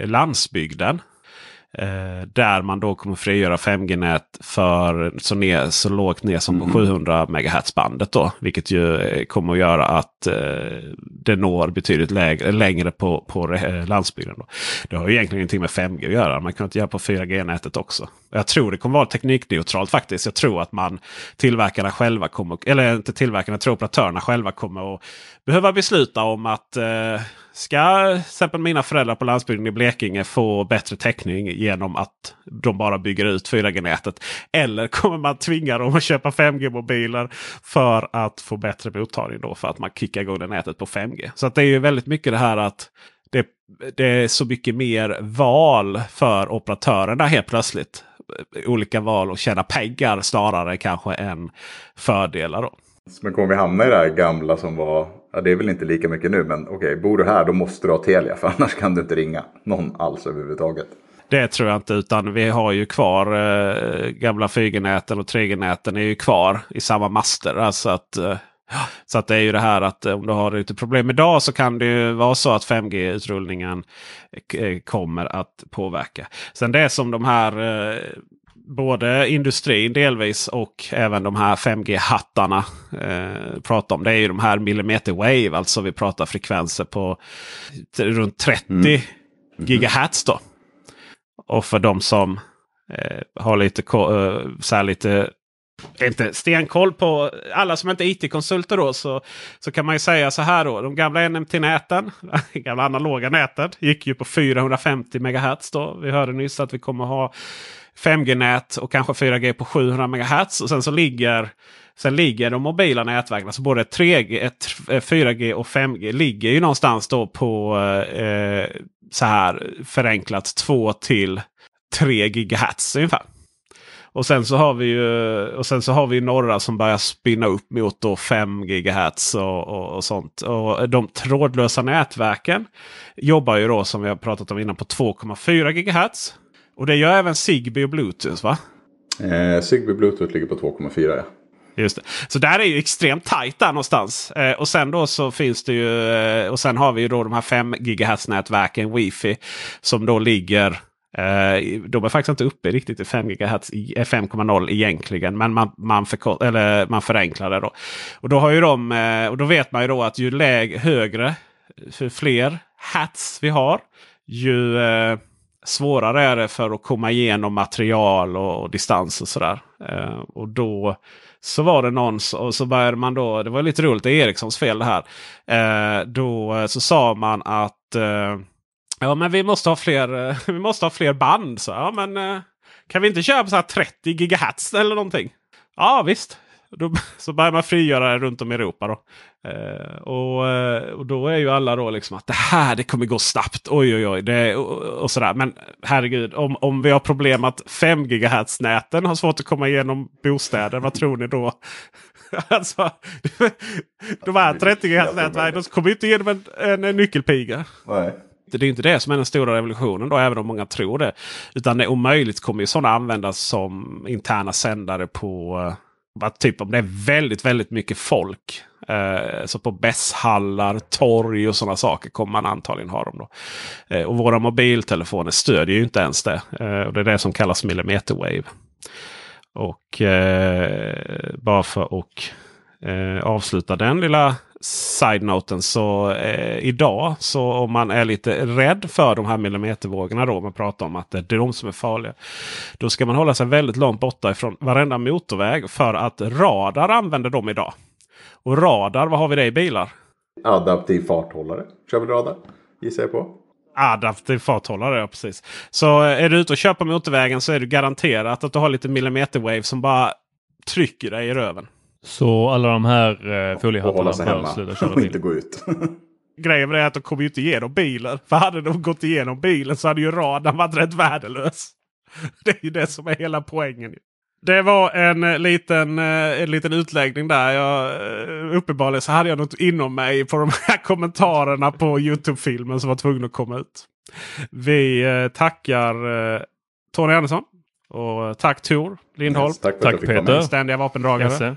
landsbygden. Eh, där man då kommer frigöra 5G-nät för så, ner, så lågt ner som på 700 mm. MHz-bandet. Då, vilket ju eh, kommer att göra att eh, det når betydligt lägre, längre på, på eh, landsbygden. Då. Det har ju egentligen ingenting med 5G att göra. Man kan inte göra på 4G-nätet också. Jag tror det kommer vara teknikneutralt faktiskt. Jag tror att man tillverkarna själva kommer, eller inte tillverkarna, jag tror operatörerna själva kommer att behöva besluta om att eh, Ska till exempel mina föräldrar på landsbygden i Blekinge få bättre täckning genom att de bara bygger ut 4G-nätet? Eller kommer man tvinga dem att köpa 5G-mobiler för att få bättre mottagning då för att man kickar igång det nätet på 5G? Så att det är ju väldigt mycket det här att det, det är så mycket mer val för operatörerna helt plötsligt. Olika val och tjäna pengar snarare kanske än fördelar. Då. Men kommer vi hamna i det här gamla som var Ja, det är väl inte lika mycket nu, men okej, okay, bor du här då måste du ha Telia för annars kan du inte ringa någon alls överhuvudtaget. Det tror jag inte, utan vi har ju kvar eh, gamla 4G-näten och 3G-näten är ju kvar i samma master. Alltså att, eh, så att det är ju det här att eh, om du har lite problem idag så kan det ju vara så att 5G-utrullningen eh, kommer att påverka. Sen det som de här eh, både industrin delvis och även de här 5G-hattarna eh, pratar om. Det är ju de här millimeter wave. Alltså vi pratar frekvenser på runt 30 mm. mm. gigahertz. Då. Och för de som eh, har lite, eh, så lite inte stenkoll på alla som inte är IT-konsulter då så, så kan man ju säga så här då. De gamla NMT-näten, gamla analoga näten, gick ju på 450 MHz. Då. Vi hörde nyss att vi kommer ha 5G-nät och kanske 4G på 700 MHz. Och sen så ligger, sen ligger de mobila nätverken, alltså både 3G, 4G eh, och 5G ligger ju någonstans då på eh, så här förenklat 2 till 3 GHz ungefär. Och sen så har vi ju och sen så har vi några som börjar spinna upp mot då 5 GHz och, och, och, sånt. Och de trådlösa nätverken jobbar ju då som vi har pratat om innan på 2,4 GHz. Och det gör även Zigbee och Bluetooth va? Eh, Zigbee Bluetooth ligger på 2,4 ja. Just det. Så där är ju extremt tajt där någonstans. Eh, och sen då så finns det ju eh, och sen har vi ju då de här 5 GHz nätverken Wi-Fi. Som då ligger eh, de är faktiskt inte uppe riktigt i 5 GHz 5,0 egentligen. Men man, man, förkort, eller man förenklar det då. Och då har ju de eh, och då vet man ju då att ju lägre, högre, för fler hats vi har. Ju eh, svårare är det för att komma igenom material och, och distans och sådär. Eh, och då så var det någon och så började man då. Det var lite roligt. Det är Ericssons fel det här. Eh, då eh, så sa man att eh, ja, men vi måste ha fler. Eh, vi måste ha fler band. Så ja, men eh, kan vi inte köpa så här 30 gigahertz eller någonting? Ja visst. Då, så börjar man frigöra det runt om i Europa. Då. Eh, och, eh, och då är ju alla då liksom att det här det kommer gå snabbt. Oj oj oj. Det, och, och sådär. Men herregud, om, om vi har problem att 5 GHz-näten har svårt att komma igenom bostäder. vad tror ni då? alltså, de här 30 GHz-nätverken kommer inte igenom en, en, en nyckelpiga. Nej. Det är inte det som är den stora revolutionen då, även om många tror det. Utan det om möjligt kommer ju sådana användas som interna sändare på Typ om det är väldigt, väldigt mycket folk. Eh, så på bässhallar, torg och sådana saker kommer man antagligen ha dem. Då. Eh, och våra mobiltelefoner stödjer ju inte ens det. Eh, och Det är det som kallas millimeter wave. Och eh, bara för att eh, avsluta den lilla side-noten så eh, idag så om man är lite rädd för de här millimetervågorna då man pratar om att det är de som är farliga. Då ska man hålla sig väldigt långt borta ifrån varenda motorväg för att radar använder dem idag. Och radar, vad har vi det i bilar? Adaptiv farthållare. Kör vi radar? Gissar jag på. Adaptiv farthållare, ja precis. Så eh, är du ute och kör på motorvägen så är du garanterat att du har lite millimeterwave som bara trycker dig i röven. Så alla de här eh, foliehattarna bör hemma sluta köra och inte bil. gå ut. Grejen med det är att de kommer ju inte igenom bilen. För hade de gått igenom bilen så hade ju radarn varit rätt värdelös. Det är ju det som är hela poängen. Det var en eh, liten, eh, en liten utläggning där. Jag, eh, uppenbarligen så hade jag något inom mig på de här kommentarerna på Youtube-filmen som var tvungen att komma ut. Vi tackar Tony Andersson. Och tack Tor Lindholm. Yes, tack Tack, Peter. Ständiga vapendragare. Jesse.